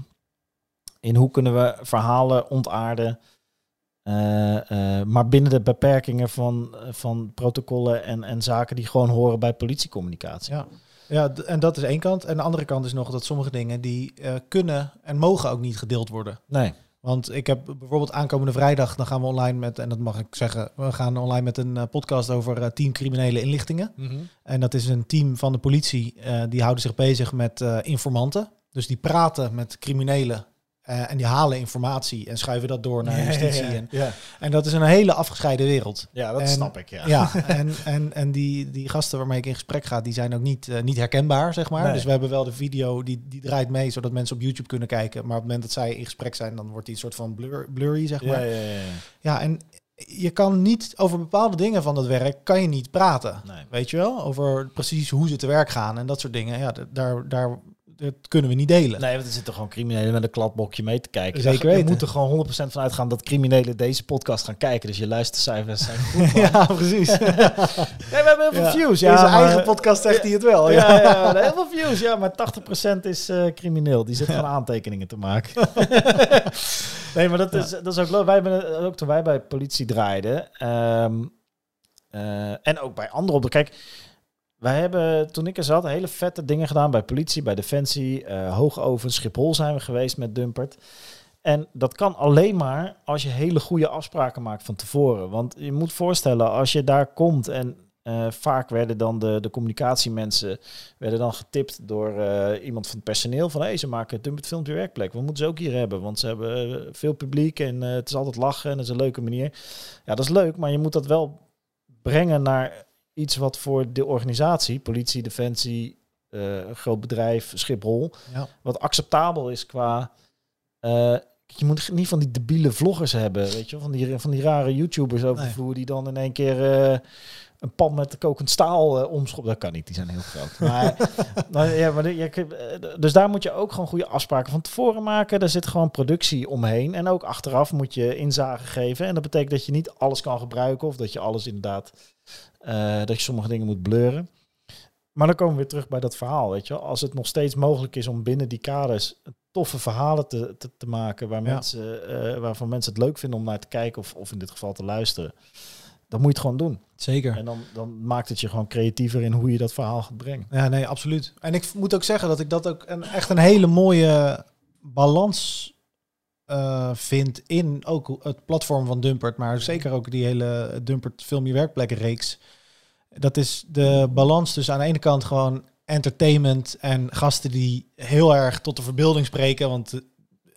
in hoe kunnen we verhalen ontaarden. Eh, eh, maar binnen de beperkingen van, van protocollen en, en zaken die gewoon horen bij politiecommunicatie. Ja. Ja, en dat is één kant. En de andere kant is nog dat sommige dingen die eh, kunnen en mogen ook niet gedeeld worden. Nee. Want ik heb bijvoorbeeld aankomende vrijdag, dan gaan we online met, en dat mag ik zeggen, we gaan online met een eh, podcast over eh, team criminele inlichtingen. En dat is een team van de politie, eh, die houden zich bezig met eh, informanten. Dus die praten met criminelen eh, en die halen informatie en schuiven dat door naar justitie. En, ja. en dat is een hele afgescheiden wereld. ja, dat En- snap ik. Ja. Ja, en, en, en die, die gasten waarmee ik in gesprek ga, die zijn ook niet, eh, niet herkenbaar, zeg maar. Nee. Dus we hebben wel de video, die, die draait mee, zodat mensen op YouTube kunnen kijken. Maar op het moment dat zij in gesprek zijn, dan wordt die een soort van blur, blurry, zeg maar. Ja, Ja, ja, ja. en je kan niet, over bepaalde dingen van dat werk, kan je niet praten. Nee. Weet je wel? Over precies hoe ze te werk gaan en dat soort dingen. Ja, daar, daar, dat kunnen we niet delen. Nee, want er zitten gewoon criminelen met een kladblokje mee te kijken. Zeker Je weten. moet er gewoon 100% van uitgaan dat criminelen deze podcast gaan kijken. Dus je luistercijfers zijn goed. man. ja, precies. Nee, we hebben heel veel Ja. views. In Ja, zijn maar- eigen podcast zegt hij het wel. Ja, Ja. ja, heel veel views. Ja, maar 80% is eh, crimineel. Die zit gewoon aantekeningen te maken. nee, maar dat is, dat is ook leuk. Wij hebben ook toen wij bij politie draaiden. ehm, eh, en ook bij andere op. Kijk, wij hebben, toen ik er zat, hele vette dingen gedaan bij politie, bij Defensie, uh, Hoogoven, Schiphol zijn we geweest met Dumpert. En dat kan alleen maar als je hele goede afspraken maakt van tevoren. Want je moet voorstellen, als je daar komt en uh, vaak werden dan de, de communicatiemensen werden dan getipt door uh, iemand van het personeel van hey, ze maken Dumpert Filmpje Werkplek. We moeten ze ook hier hebben, want ze hebben veel publiek en het is altijd lachen en het is een leuke manier. Ja, dat is leuk, maar je moet dat wel brengen naar iets wat voor de organisatie, politie, defensie, groot bedrijf, Schiphol, ja. wat acceptabel is qua je moet niet van die debiele vloggers hebben, weet je, van die, van die rare YouTubers over de vloer die dan in één keer uh, een pan met kokend staal uh, omschoppen. Dat kan niet, die zijn heel groot. Maar, maar ja, maar je, eh, dus daar moet je ook gewoon goede afspraken van tevoren maken. Er zit gewoon productie omheen. En ook achteraf moet je inzage geven. En dat betekent dat je niet alles kan gebruiken of dat je alles inderdaad, uh, dat je sommige dingen moet bleuren. Maar dan komen we weer terug bij dat verhaal, weet je Als het nog steeds mogelijk is om binnen die kaders toffe verhalen te, te, te maken waar mensen, uh, waarvan mensen het leuk vinden om naar te kijken of, of in dit geval te luisteren, dan moet je het gewoon doen. Zeker. En dan, dan maakt het je gewoon creatiever in hoe je dat verhaal gaat brengen. Ja, nee, absoluut. En ik moet ook zeggen dat ik dat ook een, echt een hele mooie balans uh, vind in ook het platform van Dumpert, maar zeker ook die hele Dumpert Film Je Werkplekken reeks. Dat is de balans tussen aan de ene kant gewoon entertainment en gasten die heel erg tot de verbeelding spreken. Want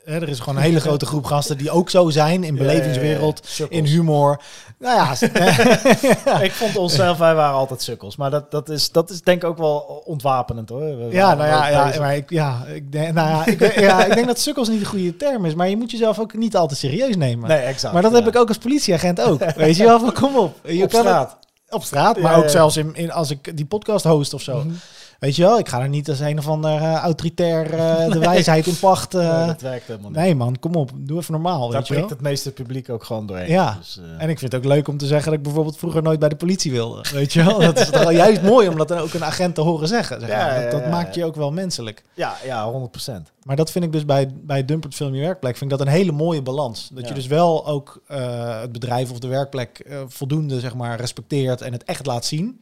hè, er is gewoon een hele grote groep gasten die ook zo zijn in belevingswereld, in humor. Nou ja, ik vond onszelf, wij waren altijd sukkels. Maar dat, dat, is, dat is denk ik ook wel ontwapenend hoor. ja, nou ja, ja, maar ik, ja, ik, denk, nou ja, ik, ja, ik denk dat sukkels niet de goede term is. Maar je moet jezelf ook niet al te serieus nemen. Nee, exact. Maar dat heb ik ook als politieagent ook. Weet je wel, van kom op. Je op straat. op straat, maar ook zelfs in, in, als ik die podcast host of zo. Mhm. Weet je wel, ik ga er niet als een of ander uh, autoritair uh, de wijsheid in pacht. Uh, nee, dat werkt helemaal niet. Nee man, kom op, doe even normaal. Daar weet je het meeste publiek ook gewoon doorheen. Ja, dus, en ik vind het ook leuk om te zeggen dat ik bijvoorbeeld vroeger nooit bij de politie wilde. Weet je wel, dat is toch juist mooi om dat dan ook een agent te horen zeggen. Zeg maar. dat, dat maakt je ook wel menselijk. Ja, ja, 100%. Maar dat vind ik dus bij, bij Dumpert Film Je Werkplek, vind ik dat een hele mooie balans. Dat je dus wel ook het bedrijf of de werkplek voldoende zeg maar, respecteert en het echt laat zien.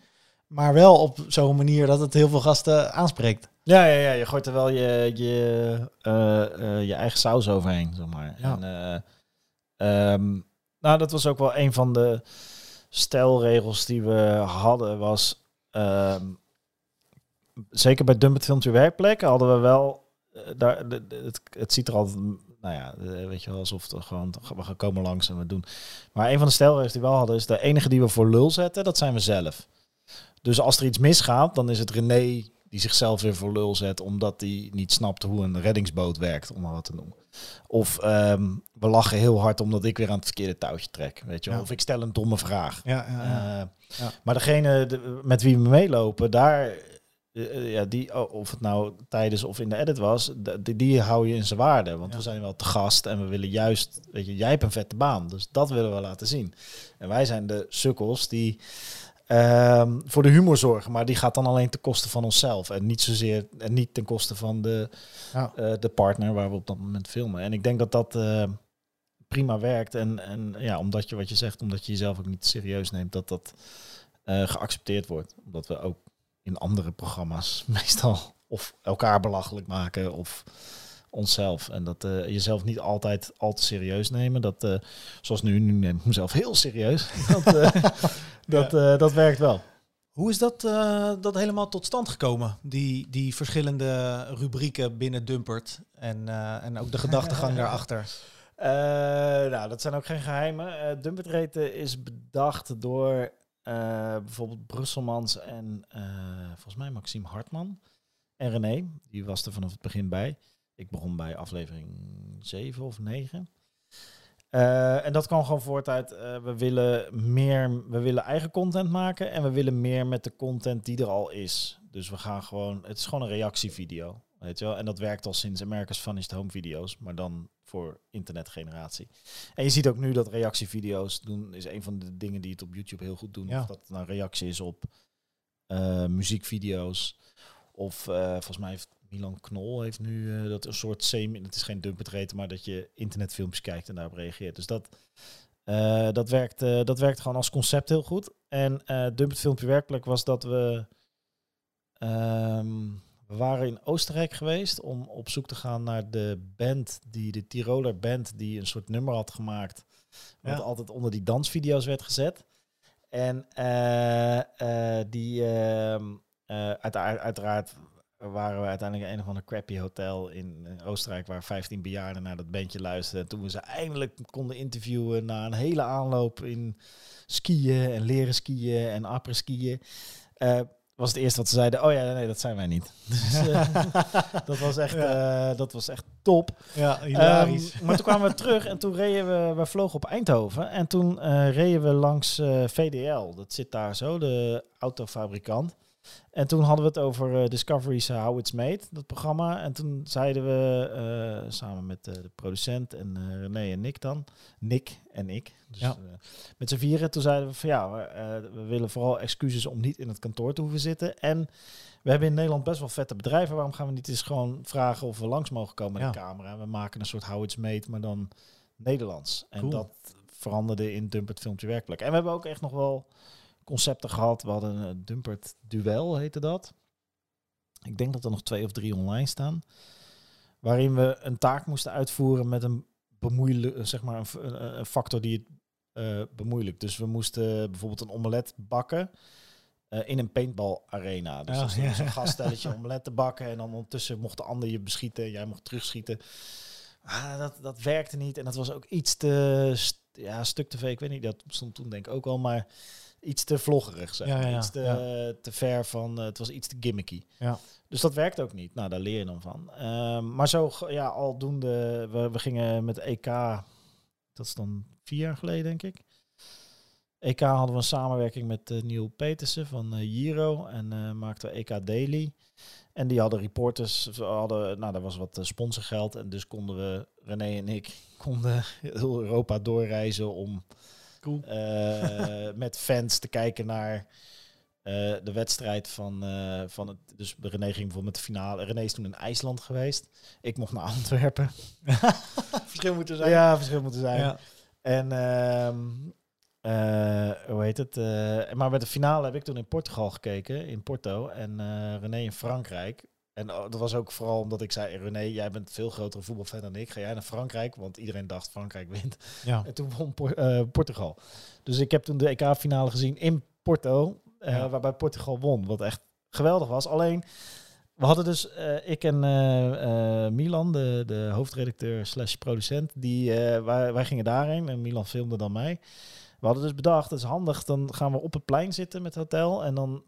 Maar wel op zo'n manier dat het heel veel gasten aanspreekt. Ja, ja, ja. je gooit er wel je, je, uh, uh, je eigen saus overheen, zeg maar. Ja. En, um, nou, dat was ook wel een van de stelregels die we hadden, was... Um, zeker bij Dumpet Filmpje Werkplek hadden we wel... daar, het, het ziet er altijd nou ja, weet je wel, alsof het gewoon, we gaan komen langs en we doen. Maar een van de stelregels die we wel hadden, is de enige die we voor lul zetten, dat zijn we zelf. Dus als er iets misgaat, dan is het René die zichzelf weer voor lul zet omdat hij niet snapt hoe een reddingsboot werkt, om maar wat te noemen. Of ehm, we lachen heel hard omdat ik weer aan het verkeerde touwtje trek, weet je wel. Of ik stel een domme vraag. Ja, ja, ja. Uh, maar degene met wie we meelopen, daar, uh, ja, die, oh, of het nou tijdens of in de edit was, die, die hou je in zijn waarde. Want we zijn wel te gast en we willen juist, weet je, jij hebt een vette baan, dus dat willen we laten zien. En wij zijn de sukkels die Ehm, voor de humor zorgen. Maar die gaat dan alleen ten koste van onszelf. En niet zozeer en niet ten koste van de, ja. uh, de partner waar we op dat moment filmen. En ik denk dat dat uh, prima werkt. En, en ja, omdat je wat je zegt, omdat je jezelf ook niet serieus neemt, dat dat uh, geaccepteerd wordt. Omdat we ook in andere programma's meestal of elkaar belachelijk maken of onszelf. En dat uh, jezelf niet altijd al te serieus nemen. Dat, uh, zoals nu, nu neem ik mezelf heel serieus. dat, uh, dat, dat werkt wel. Hoe is dat, dat helemaal tot stand gekomen? Die, die verschillende rubrieken binnen Dumpert en, en ook de gedachtegang daarachter. nou, dat zijn ook geen geheimen. Dumpert Reten is bedacht door bijvoorbeeld Brusselmans en volgens mij Maxime Hartman. En René, die was er vanaf het begin bij. Ik begon bij aflevering 7 of 9. Uh, eh, en dat kwam gewoon voort uit, uh, we willen meer, we willen eigen content maken en we willen meer met de content die er al is. Dus we gaan gewoon, het is gewoon een reactievideo, weet je wel. En dat werkt al sinds America's Funniest Home video's, maar dan voor internetgeneratie. En je ziet ook nu dat reactievideo's doen, is een van de dingen die het op YouTube heel goed doen. Ja. Of dat nou reactie is op uh, muziekvideo's. Of volgens mij heeft Milan Knol heeft nu uh, dat een soort semi, het is geen dumpetreten, maar dat je internetfilmpjes kijkt en daarop reageert. Dus dat, uh, dat, werkt, uh, dat werkt gewoon als concept heel goed. En Dumpet Filmpje Werkplek was dat we ehm, we waren in Oostenrijk geweest om op zoek te gaan naar de band, die, de Tiroler band, die een soort nummer had gemaakt. Wat Ja. altijd onder die dansvideo's werd gezet. En eh, eh, die, ehm, eh, uiteraard waren we uiteindelijk in een of ander crappy hotel in eh, Oostenrijk, waar 15 bejaarden naar dat bandje luisterden. En toen we ze eindelijk konden interviewen na een hele aanloop in skiën en leren skiën en après skiën, eh, was het eerste wat ze zeiden, oh ja, nee, dat zijn wij niet. Dus, eh, dat, was echt, dat was echt top. Ja, hilarisch. Ehm, maar toen kwamen we terug en toen reden we, we vlogen op Eindhoven. En toen reden we langs VDL. Dat zit daar zo, de autofabrikant. En toen hadden we het over eh, Discovery's How It's Made, dat programma. En toen zeiden we eh, samen met eh, de producent en eh, René en Nick dan, Nick en ik, dus Ja. eh, met z'n vieren, toen zeiden we van ja, we, eh, we willen vooral excuses om niet in het kantoor te hoeven zitten. En we hebben in Nederland best wel vette bedrijven. Waarom gaan we niet eens gewoon vragen of we langs mogen komen met Ja. de camera? We maken een soort How It's Made, maar dan Nederlands. En Cool. dat veranderde in Dumpert Filmpje Werkplek. En we hebben ook echt nog wel concepten gehad. We hadden een Dumpert Duel, heette dat. Ik denk dat er nog twee of drie online staan. Waarin we een taak moesten uitvoeren met een bemoeilijk, zeg maar een, f- een, factor die het eh bemoeilijkt. Dus we moesten bijvoorbeeld een omelet bakken eh, in een paintball arena. Dus dan stond ja. zo'n gaststelletje omelet te bakken en dan ondertussen mocht de ander je beschieten, jij mocht terugschieten. Ah, dat, dat werkte niet en dat was ook iets te, st- ja, stuk te veel. Ik weet niet, dat stond toen denk ik ook al, maar iets te vloggerig, zeg Ja, Iets te, ja. te ver van, eh, het was iets te gimmicky. Ja. Dus dat werkt ook niet. Nou, daar leer je dan van. Ehm, maar zo, ja, aldoende, we, we gingen met EK, dat is dan vier jaar geleden, denk ik. EK hadden we een samenwerking met eh Neil Petersen van eh Giro en eh maakten we EK Daily. En die hadden reporters, we hadden, nou, daar was wat eh, sponsorgeld en dus konden we, René en ik, konden heel Europa doorreizen om Cool. eh, met fans te kijken naar eh, de wedstrijd van, eh, van het. Dus René ging bijvoorbeeld met de finale. René is toen in IJsland geweest. Ik mocht naar Antwerpen. Verschil moeten zijn. Ja, verschil moeten zijn. Ja. En ehm, eh, hoe heet het? maar met de finale heb ik toen in Portugal gekeken, in Porto. En René in Frankrijk. En oh, dat was ook vooral omdat ik zei, René, jij bent veel grotere voetbalfan dan ik. Ga jij naar Frankrijk? Want iedereen dacht Frankrijk wint. Ja. En toen won Por- eh, Portugal. Dus ik heb toen de EK-finale gezien in Porto, eh, Ja. waarbij Portugal won. Wat echt geweldig was. Alleen, we hadden dus, eh, ik en Milan, de, de hoofdredacteur slash producent, die, wij, wij gingen daarheen en Milan filmde dan mij. We hadden dus bedacht, dat is handig, dan gaan we op het plein zitten met het hotel en dan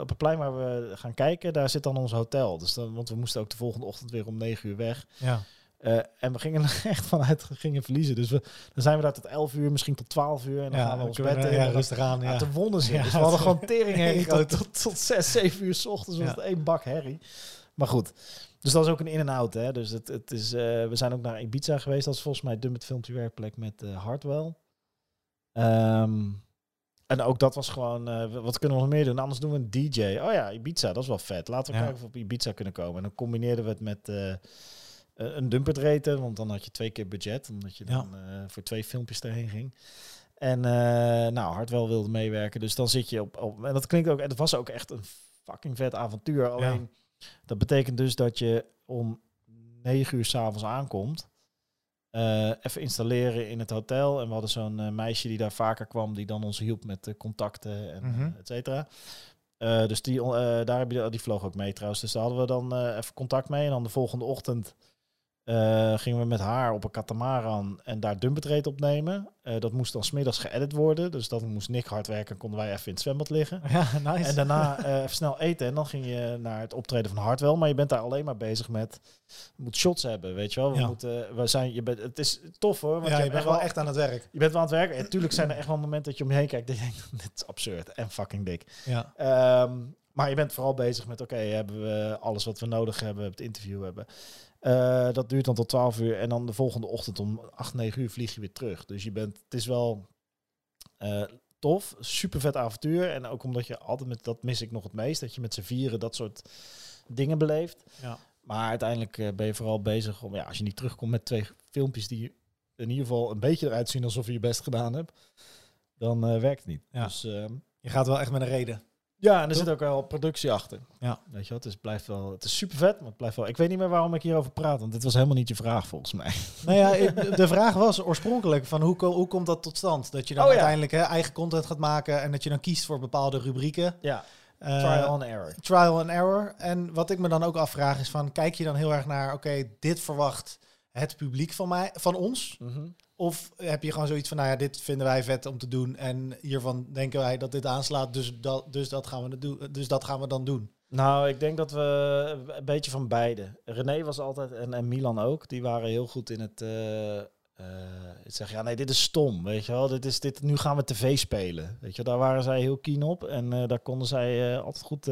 op het plein waar we gaan kijken, daar zit dan ons hotel. Dus dan, want we moesten ook de volgende ochtend weer om negen uur weg. Ja. Eh, en we gingen er echt vanuit gingen verliezen. Dus we, dan zijn we daar tot 11 uur, misschien tot 12 uur. En dan Ja, gaan we ons bed in. ja, rustig aan. ja, toen wonnen ze. Ja, dus we hadden gewoon teringherrie tot, tot, tot 6, 7 uur s ochtends. was het één bak herrie. Maar goed. Dus dat is ook een in- en out. Hè? Dus het, het is, eh, we zijn ook naar Ibiza geweest. Dat is volgens mij Dummet Filmpje Werkplek met eh Hardwell. Ehm, en ook dat was gewoon, eh, wat kunnen we nog meer doen? Anders doen we een DJ. Oh ja, Ibiza, dat is wel vet. Laten we Ja. kijken of we op Ibiza kunnen komen. En dan combineerden we het met eh, eh, een dumpert raten, want dan had je twee keer budget, omdat je Ja. dan voor twee filmpjes erheen ging. En nou, Hardwell wilde meewerken, dus dan zit je op, op... En dat klinkt ook... En het was ook echt een fucking vet avontuur. Alleen, dat betekent dus dat je om negen uur s'avonds aankomt. Eh, even installeren in het hotel. En we hadden zo'n eh, meisje die daar vaker kwam, die dan ons hielp met contacten en Mhm. eh, et cetera. Dus die, daar heb je, die vloog ook mee trouwens. Dus daar hadden we dan even contact mee. En dan de volgende ochtend eh, gingen we met haar op een katamaran en daar dumpetreed opnemen. Eh, dat moest dan smiddags geëdit worden. Dus dan moest Nick hard werken en konden wij even in het zwembad liggen. Ja, nice. En daarna eh, even snel eten. En dan ging je naar het optreden van Hardwell. Maar je bent daar alleen maar bezig met... Je moet shots hebben, weet je wel. We Ja. moeten, we zijn, je bent, het is tof hoor. Want ja, je, bent wel echt aan het werk. Je bent wel aan het werken. En natuurlijk zijn er echt wel momenten dat je om je heen kijkt. Dat je denkt, dit is absurd en fucking dik. Ja. Ehm, maar je bent vooral bezig met, oké, hebben we alles wat we nodig hebben, het interview hebben. Eh, dat duurt dan tot 12 uur en dan de volgende ochtend om 8, 9 uur vlieg je weer terug. Dus je bent, het is wel eh, tof, super vet avontuur. En ook omdat je altijd met, dat mis ik nog het meest, dat je met z'n vieren dat soort dingen beleeft. Ja. Maar uiteindelijk eh, ben je vooral bezig om, ja, als je niet terugkomt met twee filmpjes die in ieder geval een beetje eruit zien alsof je je best gedaan hebt, dan werkt het niet. Ja. Dus ehm, Je gaat wel echt met een reden. Ja, en er zit ook wel productie achter. Ja. Weet je wel, het is, blijft wel, het is super vet, maar het blijft wel. Ik weet niet meer waarom ik hierover praat, want dit was helemaal niet je vraag volgens mij. Nou ja, de vraag was oorspronkelijk van hoe, hoe komt dat tot stand? Dat je dan Oh ja. uiteindelijk hè, eigen content gaat maken en dat je dan kiest voor bepaalde rubrieken. Ja, Eh, trial and error. trial and error. En wat ik me dan ook afvraag is van, kijk je dan heel erg naar, oké, dit verwacht het publiek van, mij, van ons? Mhm. Of heb je gewoon zoiets van, nou ja, dit vinden wij vet om te doen en hiervan denken wij dat dit aanslaat, dus dat, dus dat, gaan, we doen, dus dat gaan we dan doen. Nou, ik denk dat we een beetje van beide. René was altijd, en, en Milan ook, die waren heel goed in het het zeggen, ja nee, dit is stom, weet je wel. Dit is, dit, nu gaan we tv spelen, weet je. Daar waren zij heel keen op en eh, daar konden zij altijd goed...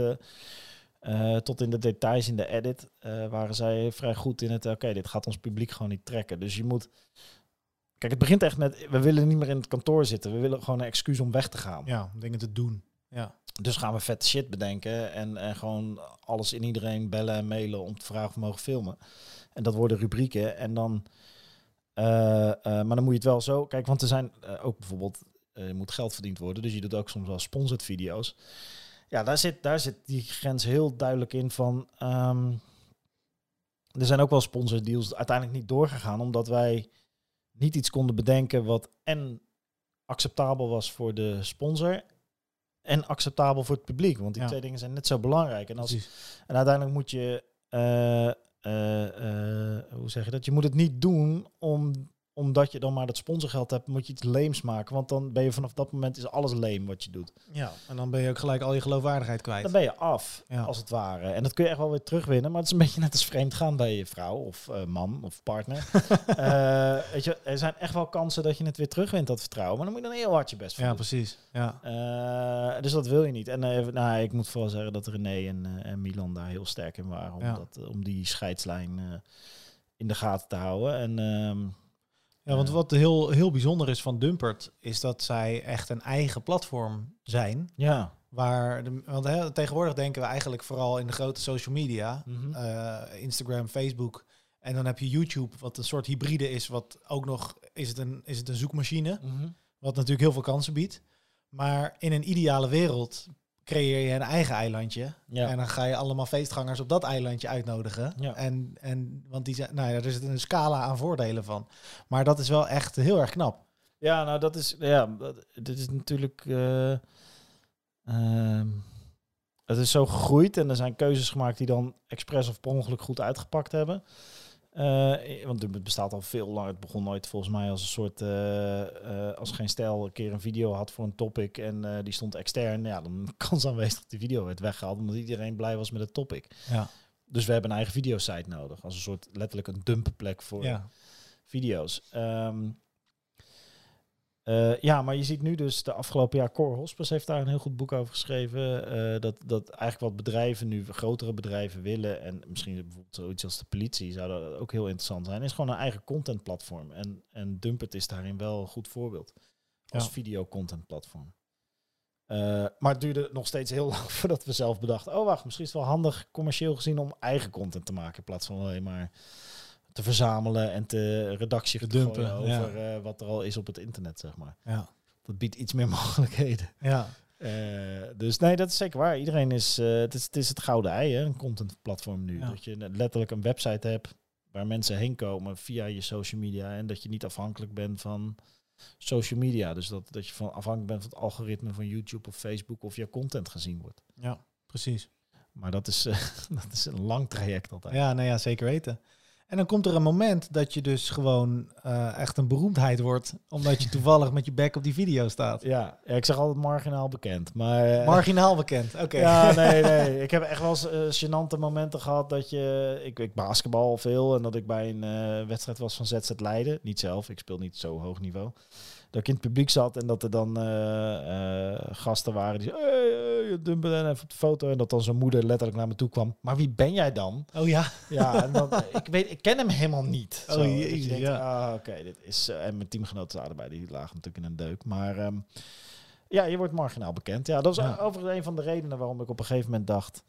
tot in de details in de edit waren zij vrij goed in het. Oké, dit gaat ons publiek gewoon niet trekken. Dus je moet. Kijk, het begint echt met. We willen niet meer in het kantoor zitten. We willen gewoon een excuus om weg te gaan. Ja, om dingen te doen. Ja. Dus gaan we vet shit bedenken en, en gewoon alles in iedereen bellen en mailen om te vragen of we mogen filmen. En dat worden rubrieken. En dan, eh, eh, maar dan moet je het wel zo, kijk, want er zijn eh, ook bijvoorbeeld, er moet geld verdiend worden, dus je doet ook soms wel sponsored video's. Ja, daar zit, daar zit die grens heel duidelijk in van, ehm, er zijn ook wel sponsored deals uiteindelijk niet doorgegaan, omdat wij niet iets konden bedenken wat en acceptabel was voor de sponsor en acceptabel voor het publiek. Want die Ja. twee dingen zijn net zo belangrijk. En, als, Precies. en uiteindelijk moet je, eh, eh, eh, hoe zeg je dat? Je moet het niet doen om, omdat je dan maar dat sponsorgeld hebt, moet je iets leems maken. Want dan ben je vanaf dat moment is alles leem wat je doet. Ja, en dan ben je ook gelijk al je geloofwaardigheid kwijt. Dan ben je af, Ja. als het ware. En dat kun je echt wel weer terugwinnen. Maar het is een beetje net als vreemd gaan bij je vrouw of eh, man of partner. Eh, weet je, er zijn echt wel kansen dat je het weer terugwint, dat vertrouwen. Maar dan moet je dan heel hard je best voor Ja, doen. precies. Ja. Eh, dus dat wil je niet. En nou, ik moet vooral zeggen dat René en, en Milan daar heel sterk in waren. Om, Ja. dat, om die scheidslijn in de gaten te houden. En ehm, Ja, want wat heel, heel bijzonder is van Dumpert, is dat zij echt een eigen platform zijn. ja. Waar de, want hè, tegenwoordig denken we eigenlijk vooral in de grote social media. Mhm. eh, Instagram, Facebook. En dan heb je YouTube, wat een soort hybride is. Wat ook nog, is het een, is het een zoekmachine? Mhm. Wat natuurlijk heel veel kansen biedt. Maar in een ideale wereld creëer je een eigen eilandje. Ja. En dan ga je allemaal feestgangers op dat eilandje uitnodigen. Ja. En, en, want die zijn, nou ja, er zit een scala aan voordelen van. Maar dat is wel echt heel erg knap. Ja, nou dat is, ja, dat- dit is natuurlijk, ehm, het is zo gegroeid en er zijn keuzes gemaakt die dan expres of per ongeluk goed uitgepakt hebben. Eh, want het bestaat al veel langer. Het begon nooit volgens mij als een soort, eh, eh, als geen stijl een keer een video had voor een topic en die stond extern. Ja, dan kans aanwezig dat die video werd weggehaald omdat iedereen blij was met het topic. Ja. Dus we hebben een eigen videosite nodig. Als een soort letterlijk een dumpenplek voor Ja. video's. Ehm, eh, ja, maar je ziet nu dus de afgelopen jaar, Cor Hospes heeft daar een heel goed boek over geschreven. eh, dat, dat eigenlijk wat bedrijven nu, grotere bedrijven willen, en misschien bijvoorbeeld zoiets als de politie, zou dat ook heel interessant zijn, is gewoon een eigen contentplatform. En, en Dumpert is daarin wel een goed voorbeeld. Als Ja. videocontentplatform. Eh, maar het duurde nog steeds heel lang voordat we zelf bedachten. Oh, wacht, misschien is het wel handig commercieel gezien om eigen content te maken. In plaats van alleen maar te verzamelen en te redactie te Dumpen, ja. over eh, wat er al is op het internet, zeg maar. Ja. Dat biedt iets meer mogelijkheden. Ja. Eh, dus nee, dat is zeker waar. Iedereen is, eh, het is, het is het gouden ei, hè, een contentplatform nu. Ja. Dat je letterlijk een website hebt waar mensen heen komen via je social media en dat je niet afhankelijk bent van social media. Dus dat, dat je van afhankelijk bent van het algoritme van YouTube of Facebook of je content gezien wordt. ja, precies. Maar dat is, dat is een lang traject altijd. Ja, nou ja, zeker weten. En dan komt er een moment dat je dus gewoon eh, echt een beroemdheid wordt, omdat je toevallig met je bek op die video staat. Ja, ja, ik zeg altijd marginaal bekend. Maar, eh, Marginaal bekend. Oké. Ja, nee, nee. Ik heb echt wel eens eh, gênante momenten gehad dat je... Ik, ik basketbal veel en dat ik bij een wedstrijd was van ZZ Leiden. Niet zelf, ik speel niet zo hoog niveau. Dat ik in het publiek zat en dat er dan eh, eh, gasten waren die zeiden... Dumpen en even op de foto. En dat dan zijn moeder letterlijk naar me toe kwam. Maar wie ben jij dan? Oh ja. Ja, en dan, ik, weet, ik ken hem helemaal niet. Oh, Zo, dat jezus, je denkt, ja. ah, oké, dit is... eh, en mijn teamgenoten zaten erbij, die lagen natuurlijk in een deuk. Maar ehm, ja, je wordt marginaal bekend. Ja, dat was Ja. overigens een van de redenen waarom ik op een gegeven moment dacht...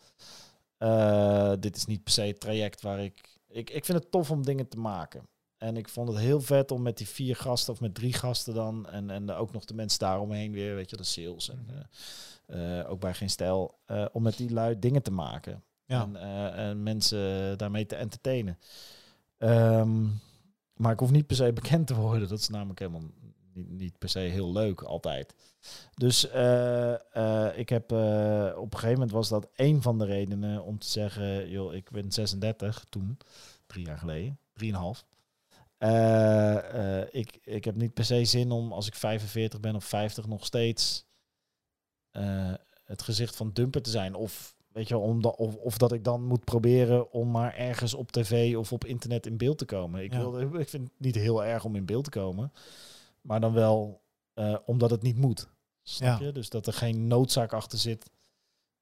eh, dit is niet per se het traject waar ik... Ik, ik vind het tof om dingen te maken. En ik vond het heel vet om met die vier gasten of met drie gasten dan. En, en ook nog de mensen daaromheen weer, weet je, de sales. En eh, eh, ook bij Geen Stijl. eh, om met die lui dingen te maken. Ja. En, en mensen daarmee te entertainen. Ehm, maar ik hoef niet per se bekend te worden. Dat is namelijk helemaal niet, niet per se heel leuk altijd. Dus ik heb op een gegeven moment was dat een van de redenen om te zeggen, joh, ik ben 36 toen, drie jaar geleden, drieënhalf. Eh, eh, ik, ik heb niet per se zin om als ik 45 ben of 50 nog steeds eh, het gezicht van Dumper te zijn. Of, weet je, om da- of, of dat ik dan moet proberen om maar ergens op tv of op internet in beeld te komen. Ik, Ja. wil, ik vind het niet heel erg om in beeld te komen. Maar dan wel omdat het niet moet. Snap Ja. je? Dus dat er geen noodzaak achter zit.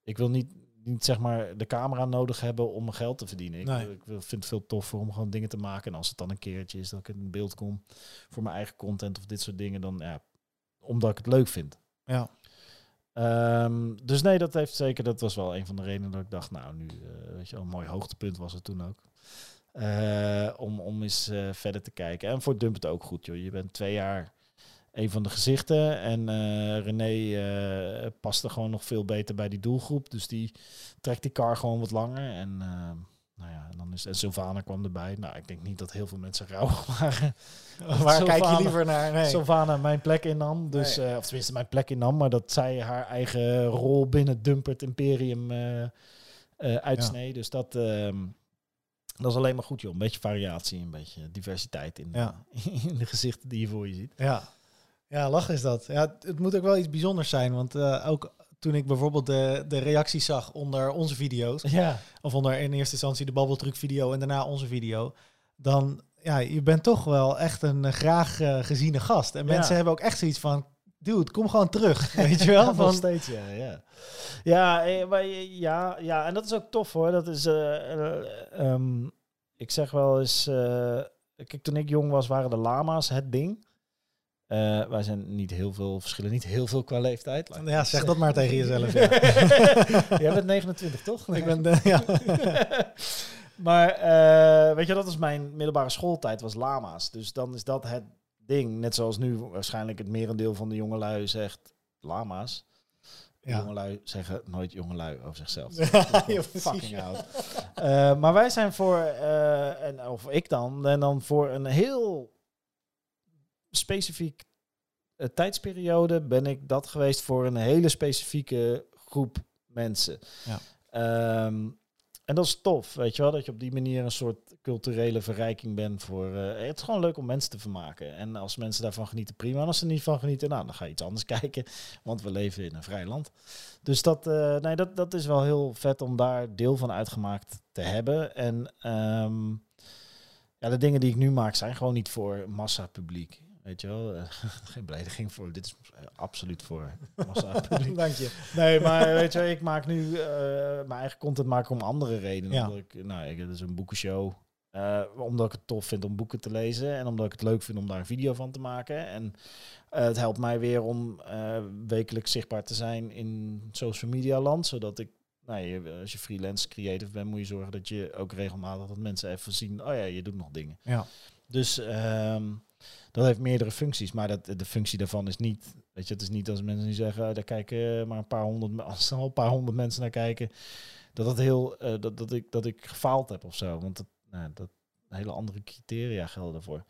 Ik wil niet, niet zeg maar de camera nodig hebben om mijn geld te verdienen. Ik, Nee. vind het veel toffer om gewoon dingen te maken. En als het dan een keertje is dat ik in beeld kom voor mijn eigen content of dit soort dingen, dan ja, omdat ik het leuk vind. Ja. Ehm, dus nee, dat heeft zeker, dat was wel een van de redenen dat ik dacht, nou nu, eh, weet je wel, een mooi hoogtepunt was het toen ook. Eh, om, om eens eh, verder te kijken. En voor Dump het ook goed, joh. Je bent twee jaar een van de gezichten. En eh, René eh past er gewoon nog veel beter bij die doelgroep. Dus die trekt die car gewoon wat langer. En eh, nou ja, en dan is en Sylvana kwam erbij. Nou, ik denk niet dat heel veel mensen rouwig waren. Waar kijk je liever naar? Nee. Sylvana mijn plek innam. Dus, Nee. of tenminste mijn plek innam. Maar dat zij haar eigen rol binnen Dumpert Imperium eh eh uitsnee. Dus dat, ehm, dat is alleen maar goed, joh. Een beetje variatie, een beetje diversiteit in, Ja. in de gezichten die je voor je ziet. Ja. Ja, lach is dat. Ja, het- het moet ook wel iets bijzonders zijn. Want eh, ook toen ik bijvoorbeeld de, de reacties zag onder onze video's, Ja, of onder in eerste instantie de babbeltruc video en daarna onze video, dan ja, je bent toch wel echt een eh, graag eh, geziene gast. En Ja. mensen hebben ook echt zoiets van, dude, kom gewoon terug, weet je wel? nog Van, steeds, ja. Ja, ja, maar, ja, ja, en dat is ook tof hoor. Dat is, eh, eh, ehm, ik zeg wel eens, kijk, toen ik jong was, waren de lama's het ding. Eh, wij zijn niet heel veel verschillen, niet heel veel qua leeftijd. ja, zeg dat maar tegen jezelf. Ja. Jij bent 29, toch? ik ben, de- ja. maar eh, weet je, dat is mijn middelbare schooltijd, was lama's. Dus dan is dat het ding. Net zoals nu waarschijnlijk het merendeel van de jongelui zegt lama's. Ja. Jongelui zeggen nooit jongelui over zichzelf. Ja, fucking oud. Eh, maar wij zijn voor, eh, en, of ik dan, en dan voor een heel specifiek eh, tijdsperiode ben ik dat geweest voor een hele specifieke groep mensen. Ja. Ehm, en dat is tof, weet je wel, dat je op die manier een soort culturele verrijking bent voor... eh, het is gewoon leuk om mensen te vermaken. En als mensen daarvan genieten, prima. En als ze er niet van genieten, nou, dan ga je iets anders kijken. Want we leven in een vrij land. Dus dat, eh, nee, dat, dat is wel heel vet om daar deel van uitgemaakt te hebben. En ehm, ja, de dingen die ik nu maak zijn gewoon niet voor massapubliek. Weet je wel, Eh, geen belediging voor. Dit is eh, absoluut voor massapubliek. Dank je. Nee, maar weet je, ik maak nu eh, mijn eigen content maken om andere redenen. Ja. Omdat ik, nou, ik, het is een boekenshow. Omdat ik het tof vind om boeken te lezen en omdat ik het leuk vind om daar een video van te maken. En het helpt mij weer om wekelijks zichtbaar te zijn in social media land, zodat ik, nou, je, als je freelance creative bent, moet je zorgen dat je ook regelmatig dat mensen even zien, oh ja, je doet nog dingen. Ja. Dus ehm, dat heeft meerdere functies, maar dat, de functie daarvan is niet, weet je, het is niet als mensen nu zeggen, oh, daar kijken maar een paar honderd, als er al een paar honderd mensen naar kijken, dat dat heel, eh, dat, dat ik dat ik gefaald heb of zo, want dat, nou, dat hele andere criteria gelden daarvoor.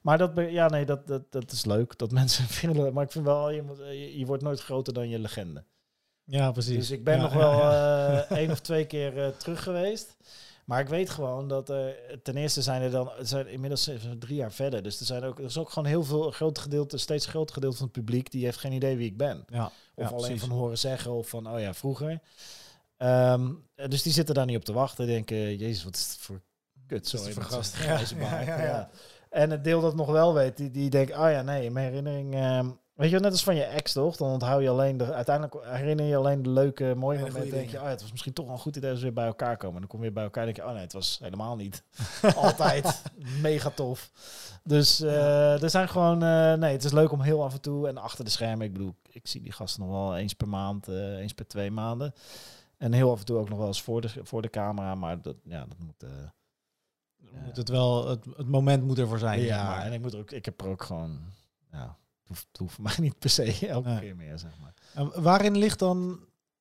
Maar dat, ja, nee, dat, dat, dat is leuk dat mensen vinden, maar ik vind wel, je, moet, eh, je, je wordt nooit groter dan je legende. Ja, precies. Dus ik ben Ja, nog wel ja. eh, één of twee keer eh, terug geweest. Maar ik weet gewoon dat er ten eerste zijn er dan, zijn inmiddels drie jaar verder. Dus er zijn ook, er is ook gewoon heel veel groot gedeelte, steeds groot gedeelte van het publiek die heeft geen idee wie ik ben. ja, Of ja, alleen precies. van horen zeggen of van, oh ja, vroeger. Ehm, dus die zitten daar niet op te wachten. Denken, jezus, wat is het voor kut zo. Wat is het voor met gast? zo'n grijze Ja, baard. ja, ja, ja. En het deel dat nog wel weet, die, die denkt, oh ja, nee, in mijn herinnering... ehm, weet je, net als van je ex, toch? Dan onthoud je alleen de... Uiteindelijk herinner je alleen de leuke, mooie Hele momenten. denk je, oh ja, het was misschien toch wel een goed idee als we weer bij elkaar komen. En dan kom je weer bij elkaar en denk je, oh nee, het was helemaal niet. Altijd mega tof. Dus eh, er zijn gewoon... eh, nee, het is leuk om heel af en toe... En achter de schermen, ik bedoel, ik zie die gasten nog wel eens per maand, eh, eens per twee maanden. En heel af en toe ook nog wel eens voor de, voor de camera. Maar dat, ja, dat moet... Moet het, wel, het, het moment moet ervoor zijn. zeg ja, maar. en ik, moet er ook, ik heb er ook gewoon... Ja, hoeft, het hoeft voor mij niet per se elke Nee. keer meer, zeg maar. En waarin ligt dan...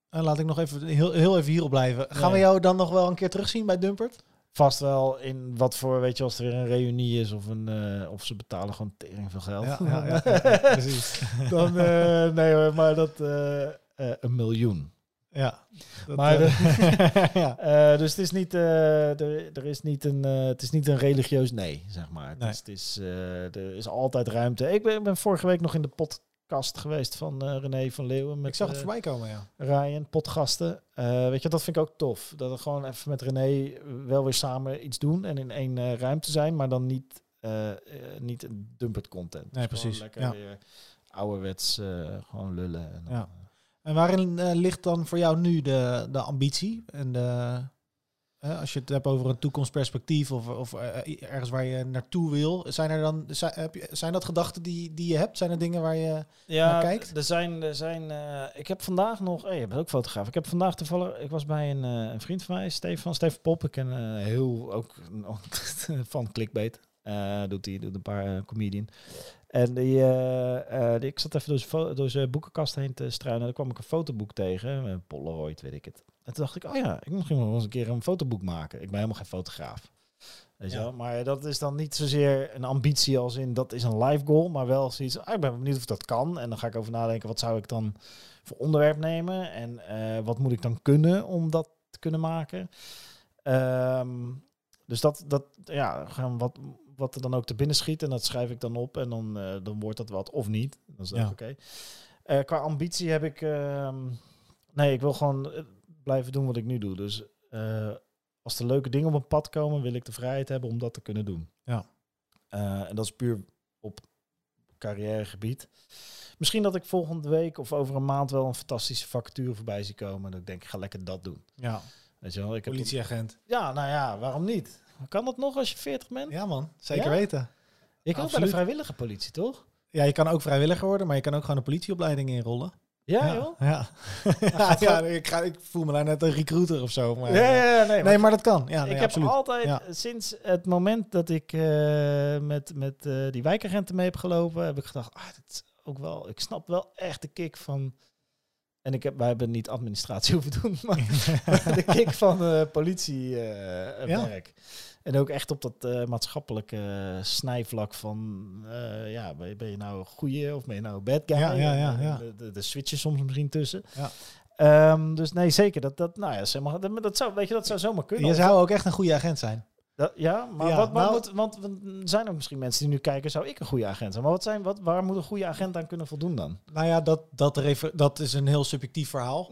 en laat ik nog even heel, heel even hierop blijven. Gaan we jou dan nog wel een keer terugzien bij Dumpert? Vast wel in wat voor, weet je, als er weer een reunie is of, een, eh, of ze betalen gewoon tering veel geld. Ja, ja, precies. Dan, eh, nee hoor, maar dat eh, een miljoen. Ja. Dat, Maar eh, ja. Eh, dus het is niet, eh, er, er is niet een, eh, het is niet een religieus nee, zeg maar. Nee. is, het is, eh, er is altijd ruimte. Ik ben, ik ben vorige week nog in de podcast geweest van eh, René van Leeuwen met Ik zag het eh, voorbij komen, ja. Ryan, potgasten. Eh, weet je, dat vind ik ook tof. Dat we gewoon even met René wel weer samen iets doen en in één eh, ruimte zijn, maar dan niet, eh, eh, niet dumpert content. Nee, Dus precies. Lekker Ja. weer ouderwets eh, gewoon lullen. En Ja. En waarin eh, ligt dan voor jou nu de, de ambitie? En de, eh, als je het hebt over een toekomstperspectief of, of eh, ergens waar je naartoe wil, zijn er dan zijn, heb je, zijn dat gedachten die, die je hebt? Zijn er dingen waar je. Ja, naar kijkt? er zijn, er zijn ik heb vandaag nog, hey, je bent ook fotograaf. Ik heb vandaag toevallig, ik was bij een, een vriend van mij, Stefan, Stefan Pop. Ik ken heel, ook van Clickbait. Doet hij, doet een paar comedian. En die, eh, eh, die- ik zat even door zijn, fo- door zijn boekenkast heen te struinen. En daar kwam ik een fotoboek tegen, een Polaroid, weet ik het. En toen dacht ik, oh ja, ik moet misschien wel eens een keer een fotoboek maken. Ik ben helemaal geen fotograaf. Weet je Ja. wel? Maar dat is dan niet zozeer een ambitie als in dat is een life goal, maar wel zoiets. Ah, ik ben benieuwd of dat kan. En dan ga ik over nadenken, wat zou ik dan voor onderwerp nemen? En eh, wat moet ik dan kunnen om dat te kunnen maken? Ehm, dus dat, dat ja, gaan wat, wat er dan ook te binnen schiet. En dat schrijf ik dan op. En dan, eh, dan wordt dat wat of niet. Dat is Ja. oké. Eh, qua ambitie heb ik... ehm, nee, ik wil gewoon eh, blijven doen wat ik nu doe. Dus als er leuke dingen op een pad komen, wil ik de vrijheid hebben om dat te kunnen doen. Ja. En dat is puur op carrièregebied. Misschien dat ik volgende week of over een maand wel een fantastische vacature voorbij zie komen. Dat ik denk, ik ga lekker dat doen. Ja, Weet je wel? Ik heb politieagent. ja, nou ja, waarom niet? Kan dat nog als je 40 bent? Ja, man. Zeker Ja? weten. je kan ook bij de vrijwillige politie, toch? Ja, je kan ook vrijwilliger worden, maar je kan ook gewoon een politieopleiding inrollen. Ja, joh. Ja, ja. ja ik, ga, ik voel me nou net een recruiter of zo. Maar, Ja, ja, ja, nee, nee, maar dat kan. Ja, nee, ik heb altijd, Ja. sinds het moment dat ik eh, met, met eh, die wijkagenten mee heb gelopen, heb ik gedacht, ah, is ook wel, ik snap wel echt de kick van. En ik heb, wij hebben niet administratie hoeven doen, maar de kick van eh politiewerk. En ook echt op dat eh, maatschappelijke eh, snijvlak van, eh, ja, ben je, ben je nou een goeie of ben je nou een bad guy? Ja, ja, ja. De, de, de switchen soms misschien tussen. Ja. Ehm, dus nee, zeker. Dat, dat, nou ja, zeg maar, dat, dat zou, weet je, dat zou zomaar kunnen. Je zou ook echt een goede agent zijn. Dat, ja, maar Ja, wat, nou- moet, want, want er zijn ook misschien mensen die nu kijken, zou ik een goede agent zijn? Maar wat zijn, wat, waar moet een goede agent aan kunnen voldoen dan? Nou ja, dat, dat, dat is een heel subjectief verhaal.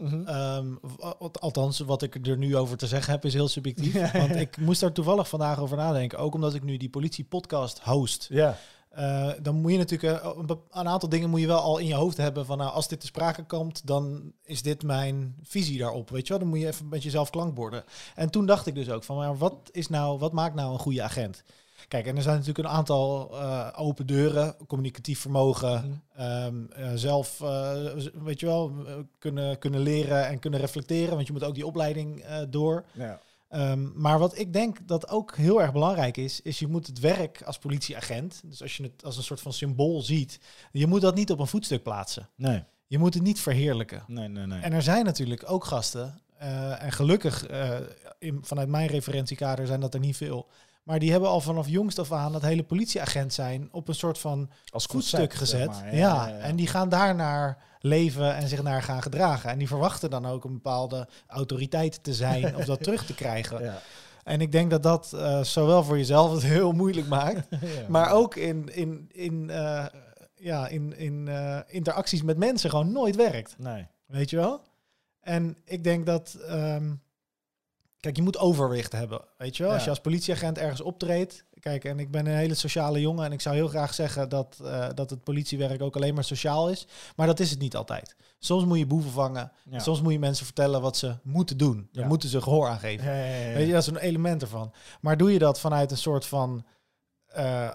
W- althans, wat ik er nu over te zeggen heb, is heel subjectief. Want ik moest daar toevallig vandaag over nadenken. Ook omdat ik nu die politie-podcast host. Ja. Eh, dan moet je natuurlijk eh, een, aantal dingen moet je wel al in je hoofd hebben. Van nou, als dit te sprake komt, dan is dit mijn visie daarop. Weet je wel, dan moet je even met jezelf klankborden. En toen dacht ik dus ook van, maar wat is nou, wat maakt nou een goede agent? Kijk, en er zijn natuurlijk een aantal eh, open deuren, communicatief vermogen, ehm, eh, zelf, weet je wel, kunnen, kunnen leren en kunnen reflecteren, want je moet ook die opleiding door. ja. Ehm, maar wat ik denk dat ook heel erg belangrijk is, is je moet het werk als politieagent, dus als je het als een soort van symbool ziet, je moet dat niet op een voetstuk plaatsen. Nee. Je moet het niet verheerlijken. Nee, nee, nee. En er zijn natuurlijk ook gasten, eh, en gelukkig eh, in, vanuit mijn referentiekader zijn dat er niet veel, maar die hebben al vanaf jongst af aan dat hele politieagent zijn op een soort van Als voetstuk concept, gezet. zeg maar. ja, en die gaan daarnaar leven en zich naar gaan gedragen. En die verwachten dan ook een bepaalde autoriteit te zijn of dat terug te krijgen. Ja. En ik denk dat dat eh, zowel voor jezelf het heel moeilijk maakt, maar ook in, in, in, eh, ja, in, in eh, interacties met mensen gewoon nooit werkt. Nee. Weet je wel? En ik denk dat. ehm, kijk, je moet overwicht hebben. Weet je wel? Als je als politieagent ergens optreedt. Kijk, en ik ben een hele sociale jongen. En ik zou heel graag zeggen dat, eh, dat het politiewerk ook alleen maar sociaal is. Maar dat is het niet altijd. Soms moet je boeven vangen. Ja. Soms moet je mensen vertellen wat ze moeten doen. Daar moeten ze gehoor aan geven. Weet je, dat is een element ervan. Maar doe je dat vanuit een soort van. eh,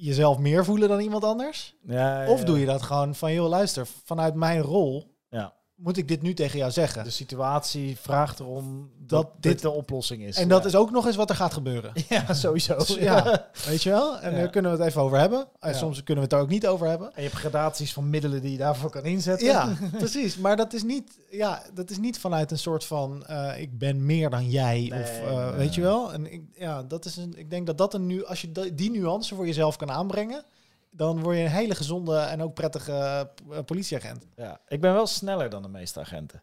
jezelf meer voelen dan iemand anders? Ja, ja, Of doe je dat gewoon van, joh, luister, vanuit mijn rol. Moet ik dit nu tegen jou zeggen? De situatie vraagt erom dat, Dat dit dit- de oplossing is. en dat is ook nog eens wat er gaat gebeuren. Ja, sowieso. Ja, weet je wel? En Ja. daar kunnen we het even over hebben. En Ja. soms kunnen we het er ook niet over hebben. En je hebt gradaties van middelen die je daarvoor kan inzetten. Ja, precies. Maar dat is niet, ja, dat is niet vanuit een soort van eh, ik ben meer dan jij. Nee, of eh, nee. weet je wel? En ik, ja, dat is een, ik denk dat dat een nu, als je die nuance voor jezelf kan aanbrengen, dan word je een hele gezonde en ook prettige eh, politieagent. Ja, ik ben wel sneller dan de meeste agenten.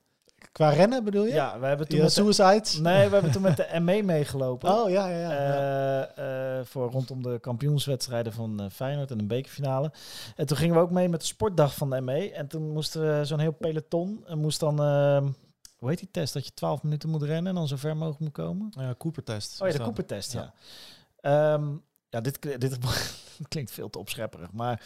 Qua rennen bedoel je? Ja, we hebben toen Ja, met de, suicides? nee, we hebben toen met de ME meegelopen. Oh ja, ja, ja. Eh, eh, voor rondom de kampioenswedstrijden van Feyenoord en een bekerfinale. En toen gingen we ook mee met de sportdag van de ME. En toen moesten we zo'n heel peloton. En moest dan, eh, hoe heet die test? Dat je 12 minuten moet rennen en dan zo ver mogelijk moet komen. Ja, Cooper-test. Oh ja, de. Cooper-test, ja. Ja. Ehm, ja, dit, dit klinkt veel te opschepperig, maar,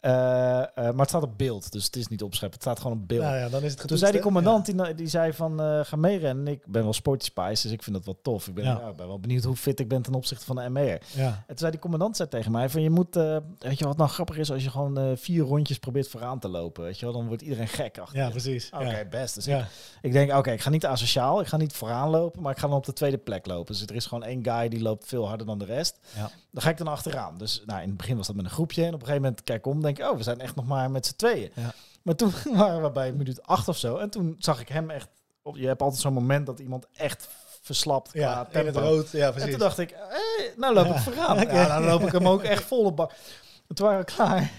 eh, eh, maar het staat op beeld, dus het is niet opscheppen. Het staat gewoon op beeld. Nou ja, dan is het Toen zei die commandant, die, die zei van, eh, ga meerennen. Ik ben wel sporty spice, dus ik vind dat wel tof. Ik ben, Ja. wel benieuwd hoe fit ik ben ten opzichte van de ME'er. Ja. En toen zei die commandant zei tegen mij van, je moet, weet je wat nou grappig is, als je gewoon vier rondjes probeert vooraan te lopen, weet je wel, dan wordt iedereen gek achter Ja, precies. Oké, best. Dus ik, ik denk, oké, ik ga niet asociaal, ik ga niet vooraan lopen, maar ik ga dan op de tweede plek lopen. Dus er is gewoon één guy die loopt veel harder dan de rest. Ja. Dan ga ik dan achteraan. Dus nou, in het begin was dat met een groepje. En op een gegeven moment kijk ik om, denk oh, we zijn echt nog maar met z'n tweeën. Ja. Maar toen waren we bij minuut acht of zo. En toen zag ik hem echt. Op, je hebt altijd zo'n moment dat iemand echt verslapt. Ja, in het rood. Ja, En precies. toen dacht ik, hey, nou loop Ja. ik vooraan. Oké. Ja, dan loop ik hem ook echt volle bak. En toen waren we klaar.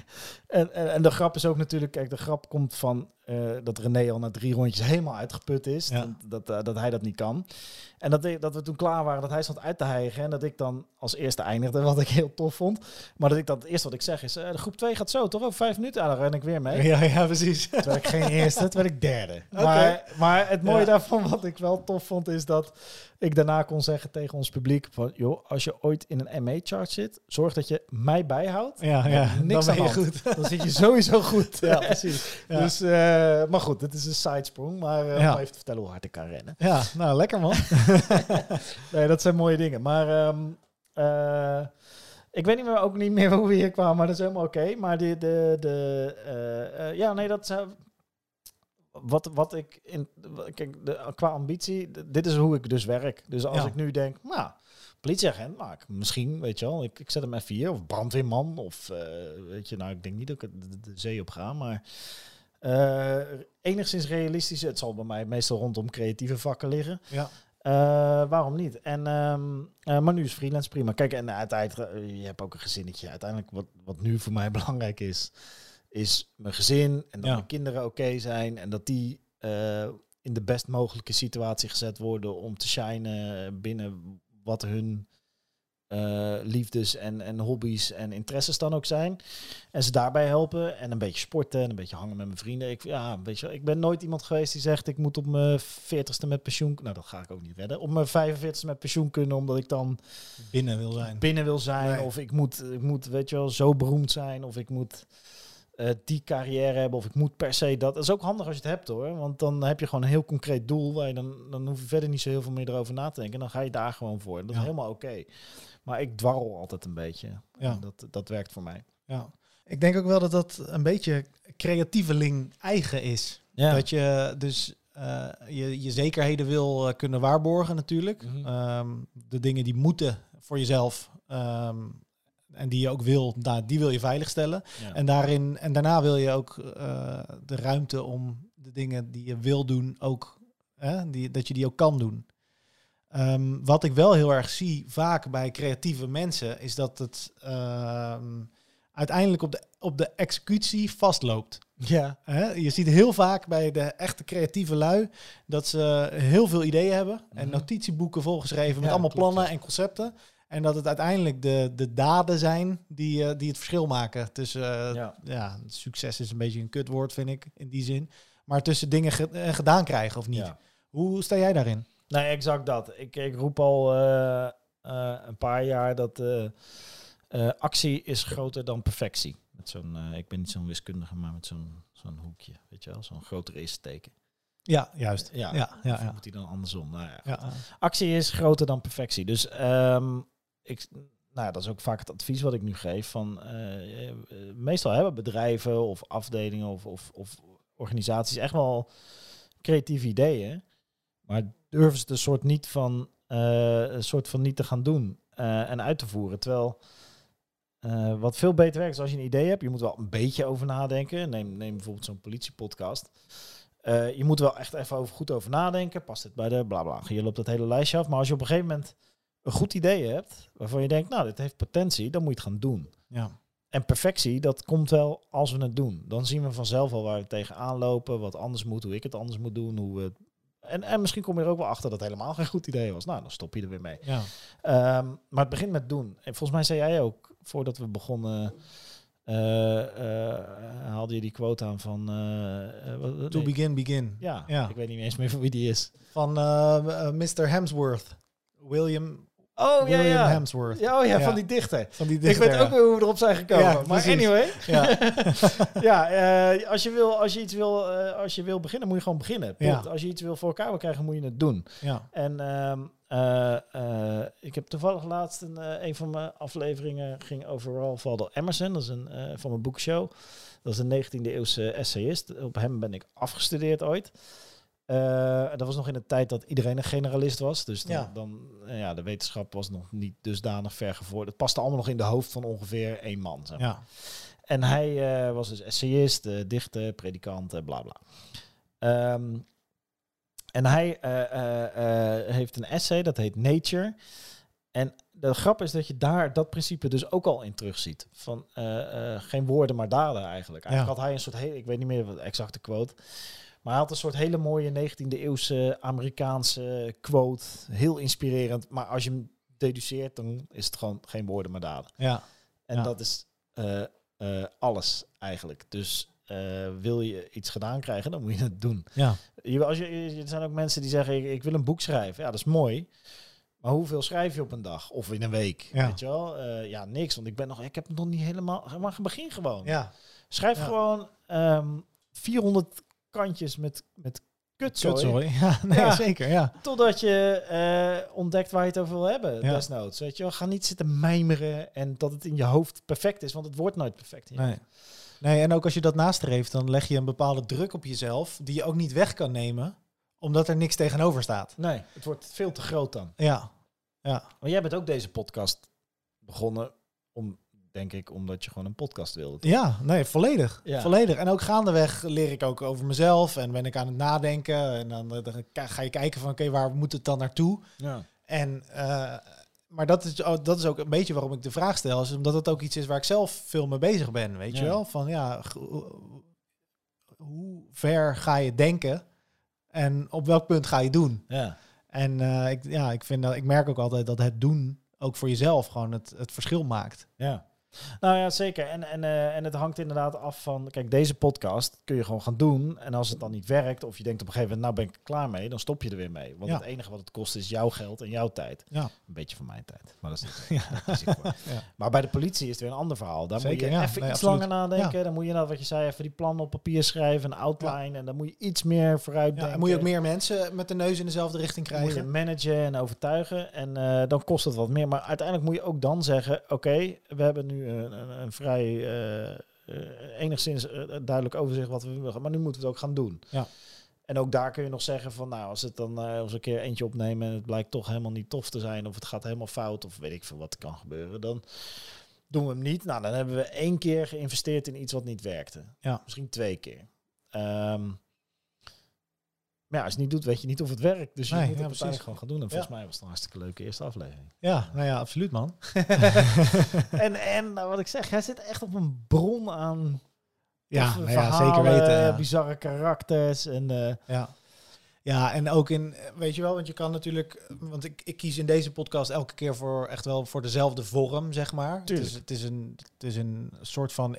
En, en, en de grap is ook natuurlijk, kijk, de grap komt van eh, dat René al na drie rondjes helemaal uitgeput is. Ja. Dat, dat, eh, dat hij dat niet kan. En dat, ik- dat we toen klaar waren, dat hij stond uit te hijgen. En dat ik dan als eerste eindigde, wat ik heel tof vond. Maar dat ik dan, het eerste wat ik zeg is, eh, de groep 2 gaat zo, toch? Over vijf minuten, dan ren ik weer mee. Ja, ja, precies. Toen werd ik geen eerste, toen werd ik derde. Maar, maar het mooie Ja. daarvan, wat ik wel tof vond, is dat ik daarna kon zeggen tegen ons publiek van, joh, als je ooit in een ME-chart zit, zorg dat je mij bijhoudt. Ja, ja. Niks dan ben je aan hand. goed. Dan zit je sowieso goed. Ja, precies. Ja. Dus, eh, maar goed, het is een sidesprong, maar eh, Ja. om even te vertellen hoe hard ik kan rennen. Ja, nou, lekker man. Nee, dat zijn mooie dingen. Maar ehm, eh, ik weet niet meer, ook niet meer hoe we hier kwamen, maar dat is helemaal oké. Maar de, de, de, ja, nee, dat zou... Wat, wat ik in, kijk, de, qua ambitie, dit is hoe ik dus werk. Dus als Ja. ik nu denk, nou, politieagent, maar ik, misschien, weet je wel, ik, ik zet hem even hier, of brandweerman, of eh, weet je, nou, ik denk niet dat ik de, de- zee op ga, maar eh, enigszins realistisch. Het zal bij mij meestal rondom creatieve vakken liggen. Ja. Eh, waarom niet? En, ehm, eh, maar nu is freelance prima. Kijk, en uiteindelijk, je hebt ook een gezinnetje. Uiteindelijk, wat, wat nu voor mij belangrijk is, is mijn gezin en dat Ja. mijn kinderen oké zijn en dat die in de best mogelijke situatie gezet worden om te shinen binnen wat hun eh, liefdes en, en hobby's en interesses dan ook zijn. En ze daarbij helpen en een beetje sporten en een beetje hangen met mijn vrienden. Ik, ja, weet je, wel, ik ben nooit iemand geweest die zegt ik moet op mijn 40ste met pensioen. Nou, dat ga ik ook niet redden. Op mijn 45ste met pensioen kunnen, omdat ik dan Binnen wil zijn. binnen wil zijn. Nee. Of ik moet, ik moet, weet je wel, zo beroemd zijn. Of ik moet eh, die carrière hebben. Of ik moet per se dat. Dat is ook handig als je het hebt hoor. Want dan heb je gewoon een heel concreet doel. Waar je dan, dan hoef je verder niet zo heel veel meer erover na te denken. Dan ga je daar gewoon voor. Dat Ja. is helemaal oké. Maar ik dwarrel altijd een beetje. Ja. En Dat, dat werkt voor mij. Ja. Ik denk ook wel dat dat een beetje creatieveling eigen is. Ja. Dat je dus eh, je, je zekerheden wil eh, kunnen waarborgen natuurlijk. Mhm. Ehm, de dingen die moeten voor jezelf ehm, en die je ook wil, nou, die wil je veiligstellen. Ja. En, daarin, en daarna wil je ook eh, de ruimte om de dingen die je wil doen ook, hè, die, dat je die ook kan doen. Ehm, wat ik wel heel erg zie vaak bij creatieve mensen is dat het ehm, uiteindelijk op de, op de executie vastloopt. ja. Hè? Je ziet heel vaak bij de echte creatieve lui dat ze heel veel ideeën hebben en Mhm. notitieboeken volgeschreven met Ja, allemaal klopt, plannen en concepten. En dat het uiteindelijk de, de daden zijn die, eh, die het verschil maken tussen eh, Ja. ja. succes is een beetje een kutwoord, vind ik, in die zin. Maar tussen dingen ge- eh, gedaan krijgen of niet. Ja. Hoe sta jij daarin? Nee, exact dat. Ik, ik roep al een paar jaar dat actie is groter dan perfectie. Met zo'n, ik ben niet zo'n wiskundige, maar met zo'n zo'n hoekje, weet je wel, zo'n groter is teken. Ja, juist. Ja, ja, ja. Moet hij dan andersom? Nou ja, ja. actie is groter dan perfectie. Dus ehm, nou, dat is ook vaak het advies wat ik nu geef. Van, eh, eh, meestal hebben bedrijven of afdelingen of, of, of organisaties echt wel creatieve ideeën. Maar durven ze het een soort niet van, eh, een soort van niet te gaan doen en uit te voeren. Terwijl wat veel beter werkt is als je een idee hebt, je moet wel een beetje over nadenken. Neem, neem bijvoorbeeld zo'n politiepodcast. Je moet wel echt even over, goed over nadenken. Past het bij de bla bla. Je loopt dat hele lijstje af. Maar als je op een gegeven moment een goed idee hebt, waarvan je denkt, nou, dit heeft potentie, dan moet je het gaan doen. Ja. En perfectie, dat komt wel als we het doen. Dan zien we vanzelf al waar we tegenaan lopen, wat anders moet, hoe ik het anders moet doen. Hoe we... en, en misschien kom je er ook wel achter dat het helemaal geen goed idee was. Nou, dan stop je er weer mee. Ja. Ehm, maar het begint met doen. En volgens mij zei jij ook, voordat we begonnen, eh, eh, haalde je die quote aan van... wat- To begin, begin. Ja, Ja. ik weet niet eens meer van wie die is. Van Mr. Hemsworth. William, Oh, William ja, ja. Hemsworth. Ja, oh, ja, Ja. van die dichter. Van die Ik dichter, weet ook weer hoe we erop zijn gekomen. Ja, maar anyway. Ja. ja, eh, als je wil, als je iets wil, eh, als je wil beginnen, moet je gewoon beginnen. Als je iets wil voor elkaar wil krijgen, moet je het doen. ja. En ehm, eh, ik heb toevallig laatst een, een van mijn afleveringen ging over Ralph Waldo Emerson. Dat is een van mijn boekshow. Dat is een 19e eeuwse essayist. Op hem ben ik afgestudeerd ooit. Eh, dat was nog in de tijd dat iedereen een generalist was. Dus dan, Ja. dan eh, ja, de wetenschap was nog niet dusdanig ver gevorderd. Het paste allemaal nog in de hoofd van ongeveer één man. Zeg maar. ja. En hij eh, was dus essayist, dichter, predikant, bla bla. Ehm, en hij heeft een essay, dat heet Nature. En de grap is dat je daar dat principe dus ook al in terugziet. Van geen woorden, maar daden eigenlijk. Eigenlijk had hij een soort, heel, ik weet niet meer wat de exacte quote. Maar hij had een soort hele mooie 19e eeuwse Amerikaanse quote. Heel inspirerend. Maar als je hem deduceert, dan is het gewoon geen woorden, maar daden. ja. En Ja. dat is eh, eh, alles eigenlijk. Dus eh, wil je iets gedaan krijgen, dan moet je het doen. ja. Je, als je, er zijn ook mensen die zeggen, ik, ik wil een boek schrijven. Ja, dat is mooi. Maar hoeveel schrijf je op een dag? Of in een week? Ja. Weet je wel? Ja, niks. Want ik ben nog, ik heb nog niet helemaal... Maar begin gewoon. ja. Schrijf Ja. gewoon ehm 400 kantjes met, met kutzooi. Kutzooi. Ja, nee, Ja. zeker. Ja. Totdat je eh, ontdekt waar je het over wil hebben, Ja. desnoods. Weet je wel, ga niet zitten mijmeren en dat het in je hoofd perfect is, want het wordt nooit perfect. Nee. nee, en ook als je dat nastreeft, dan leg je een bepaalde druk op jezelf die je ook niet weg kan nemen, omdat er niks tegenover staat. nee, het wordt veel te groot dan. Ja. Ja. Maar jij bent ook deze podcast begonnen om, denk ik, omdat je gewoon een podcast wilde. Ja, nee, volledig. Ja. Volledig. En ook gaandeweg leer ik ook over mezelf en ben ik aan het nadenken. En dan, eh, dan ga je kijken van, oké, waar moet het dan naartoe? Ja. En, eh, maar dat is, oh, dat is ook een beetje waarom ik de vraag stel. Is omdat het ook iets is waar ik zelf veel mee bezig ben, weet je wel? Van ja, hoe ver ga je denken? En op welk punt ga je doen? Ja. En eh, ik, ja, ik, vind dat, ik merk ook altijd dat het doen ook voor jezelf gewoon het, het verschil maakt. Ja. Nou ja, zeker. En, en, eh, en het hangt inderdaad af van... Kijk, deze podcast kun je gewoon gaan doen. En als het dan niet werkt, of je denkt op een gegeven moment... nou ben ik klaar mee, dan stop je er weer mee. Want Ja. het enige wat het kost is jouw geld en jouw tijd. Ja. Een beetje van mijn tijd. Maar dat is niet... Ja. Maar bij de politie is het weer een ander verhaal. Daar moet je even Nee, iets absoluut. langer nadenken. Dan moet je, nou, wat je zei, even die plannen op papier schrijven, een outline. En dan moet je iets meer vooruit Ja, denken. en moet je ook meer mensen met de neus in dezelfde richting moet je krijgen. managen en overtuigen. En eh, dan kost het wat meer. Maar uiteindelijk moet je ook dan zeggen... Oké, we hebben nu een, een, een vrij... eh, eh, enigszins eh, duidelijk overzicht wat we willen. Maar nu moeten we het ook gaan doen. Ja. En ook daar kun je nog zeggen van... Nou, als het dan eh als een keer eentje opnemen... en het blijkt toch helemaal niet tof te zijn... of het gaat helemaal fout... of weet ik veel wat kan gebeuren... dan doen we hem niet. Nou, dan hebben we één keer geïnvesteerd in iets wat niet werkte. Ja. Misschien twee keer. Ehm, maar ja, als je het niet doet, weet je niet of het werkt. Dus je Nee, moet het ja, uiteindelijk precies. gewoon gaan doen. En volgens mij was het een hartstikke leuke eerste aflevering. Ja, nou ja, absoluut man. en en nou, wat ik zeg, hij zit echt op een bron aan Ja, nou ja verhalen, zeker weten. Ja. bizarre karakters. En, eh, Ja. Ja, en ook in, weet je wel, want je kan natuurlijk, want ik, ik kies in deze podcast elke keer voor echt wel voor dezelfde vorm, zeg maar. Het is, het, is een, het is een soort van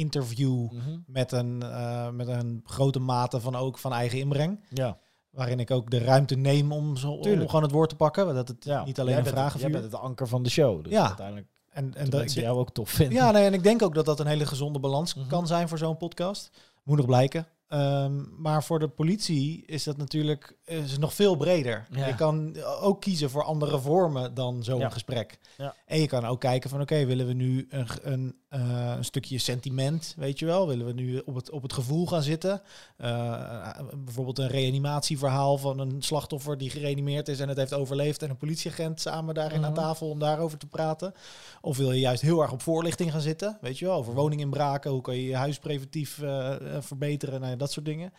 interview mhm. met een, eh, met een grote mate van ook van eigen inbreng. Ja, Waarin ik ook de ruimte neem om, zo, om gewoon het woord te pakken. Dat het ja. niet alleen Jij een vragenvuur Jij bent het anker van de show. Dus Ja. uiteindelijk En, en dat, denk- jou ook tof vinden. ja, nee, en ik denk ook dat dat een hele gezonde balans Mhm. kan zijn voor zo'n podcast. Moet nog blijken. Ehm, maar voor de politie is dat natuurlijk is het nog veel breder. Ja. Je kan ook kiezen voor andere vormen dan zo'n Ja. gesprek. Ja. En je kan ook kijken van oké, willen we nu een, een, eh, een stukje sentiment, weet je wel? Willen we nu op het, op het gevoel gaan zitten? Eh, bijvoorbeeld een reanimatieverhaal van een slachtoffer die gereanimeerd is en het heeft overleefd en een politieagent samen daarin aan Mhm. tafel om daarover te praten. Of wil je juist heel erg op voorlichting gaan zitten, weet je wel? Over woninginbraken, hoe kan je je huis preventief eh, eh, verbeteren, nou dat soort dingen.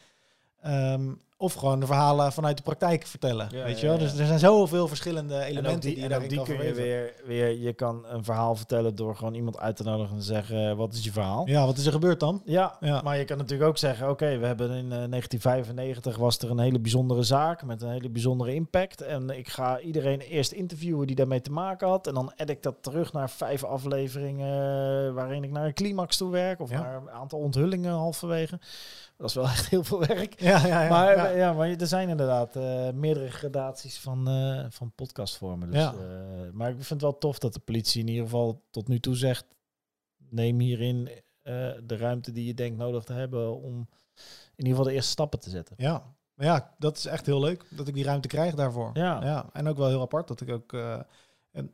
Ehm, of gewoon de verhalen vanuit de praktijk vertellen, Ja, weet je wel? ja. Dus er zijn zoveel verschillende En elementen die, die, je daarin die kun je weer, weer... Je kan een verhaal vertellen door gewoon iemand uit te nodigen en zeggen... eh, wat is je verhaal? Ja, wat is er gebeurd dan? Ja, Ja. maar je kan natuurlijk ook zeggen... Oké, we hebben in eh, 1995 was er een hele bijzondere zaak... met een hele bijzondere impact. En ik ga iedereen eerst interviewen die daarmee te maken had. En dan add ik dat terug naar vijf afleveringen... eh, waarin ik naar een climax toe werk. Of naar een aantal onthullingen halverwege. Dat is wel echt heel veel werk. Ja, ja, ja. maar, ja. ja. maar er zijn inderdaad eh, meerdere gradaties van, eh, van podcastvormen. Dus, Ja. eh, maar ik vind het wel tof dat de politie in ieder geval tot nu toe zegt... neem hierin de ruimte die je denkt nodig te hebben... om in ieder geval de eerste stappen te zetten. Ja. Maar ja, dat is echt heel leuk dat ik die ruimte krijg daarvoor. Ja. ja. En ook wel heel apart dat ik ook. en,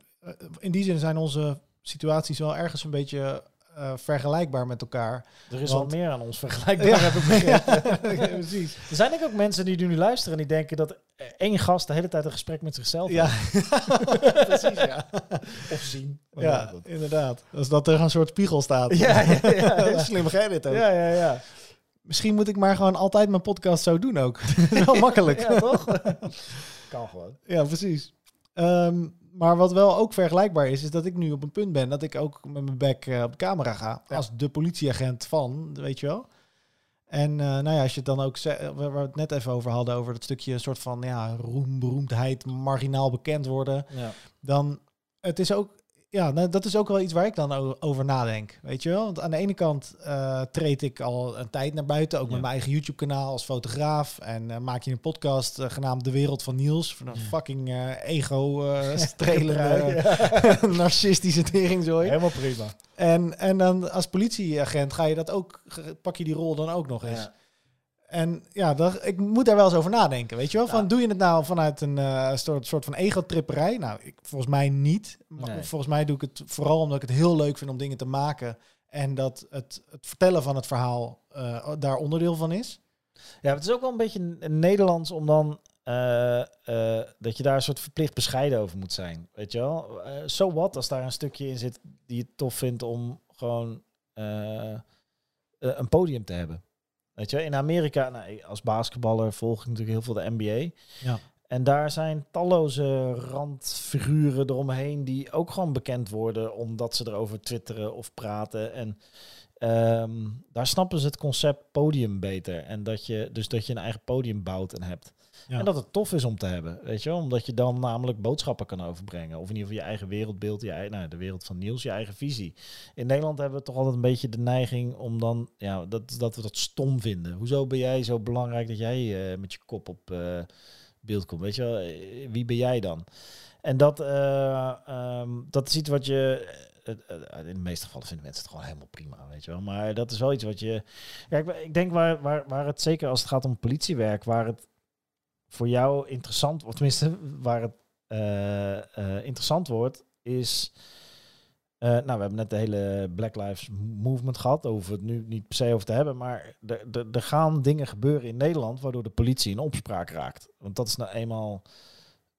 in die zin zijn onze situaties wel ergens een beetje eh, vergelijkbaar met elkaar. Er is Want- wel meer aan ons vergelijkbaar, Ja. heb ik begrepen. Ja, precies. Er zijn ook mensen die nu luisteren en die denken dat één gast de hele tijd een gesprek met zichzelf Ja, heeft. precies. Ja, Of zien. Maar ja inderdaad. Als dat er een soort spiegel staat. Ja, ja, ja, ja. Slim ga je dit ook. Ja, ja, ja. Misschien moet ik maar gewoon altijd mijn podcast zo doen ook. dat is wel makkelijk. Ja, toch? kan gewoon. Ja, precies. Ehm, maar wat wel ook vergelijkbaar is, is dat ik nu op een punt ben dat ik ook met mijn bek eh, op de camera ga. Ja. Als de politieagent van, weet je wel. En eh, nou ja, als je het dan ook, ze- waar we het net even over hadden, over dat stukje een soort van ja, roem, beroemdheid, marginaal bekend worden. Ja. Dan, het is ook, ja, nou, dat is ook wel iets waar ik dan over nadenk. Weet je wel? Want aan de ene kant eh, treed ik al een tijd naar buiten, ook Ja. met mijn eigen YouTube-kanaal als fotograaf. En eh, maak je een podcast eh, genaamd De Wereld van Niels. Van een Ja. fucking ego-strelende, narcistische teringzooi. Helemaal prima. En, en dan als politieagent ga je dat ook, pak je die rol dan ook nog eens. Ja. En ja, dat, ik moet daar wel eens over nadenken. Weet je wel? Van, Ja. Doe je het nou vanuit een eh, soort, soort van ego-tripperij? Nou, ik, volgens mij niet. Maar Nee. Volgens mij doe ik het vooral omdat ik het heel leuk vind om dingen te maken. En dat het, het vertellen van het verhaal eh, daar onderdeel van is. Ja, het is ook wel een beetje Nederlands om dan eh, dat je daar een soort verplicht bescheiden over moet zijn. Weet je wel? Eh so what als daar een stukje in zit die je tof vindt om gewoon een podium te hebben. Weet je, in Amerika, nou, als basketballer volg ik natuurlijk heel veel de NBA. Ja. En daar zijn talloze randfiguren eromheen die ook gewoon bekend worden omdat ze erover twitteren of praten. En ehm, daar snappen ze het concept podium beter. En dat je dus dat je een eigen podium bouwt en hebt. En dat het tof is om te hebben, weet je wel? Omdat je dan namelijk boodschappen kan overbrengen. Of in ieder geval je eigen wereldbeeld, je nou, de wereld van Niels, je eigen visie. In Nederland hebben we toch altijd een beetje de neiging om dan, ja, dat, dat we dat stom vinden. Hoezo ben jij zo belangrijk dat jij eh, met je kop op eh, beeld komt? Weet je wel, Eh, wie ben jij dan? En dat, eh, ehm, dat is iets wat je. in de meeste gevallen vinden mensen het gewoon helemaal prima, weet je wel. Maar dat is wel iets wat je. Ja, ik, ik denk waar, waar, waar het zeker als het gaat om politiewerk, waar het voor jou interessant wordt, tenminste, waar het eh, eh, interessant wordt, is. eh, nou, we hebben net de hele Black Lives Movement gehad. Daar hoeven we het nu niet per se over te hebben. Maar er, gaan dingen gebeuren in Nederland waardoor de politie in opspraak raakt. Want dat is nou eenmaal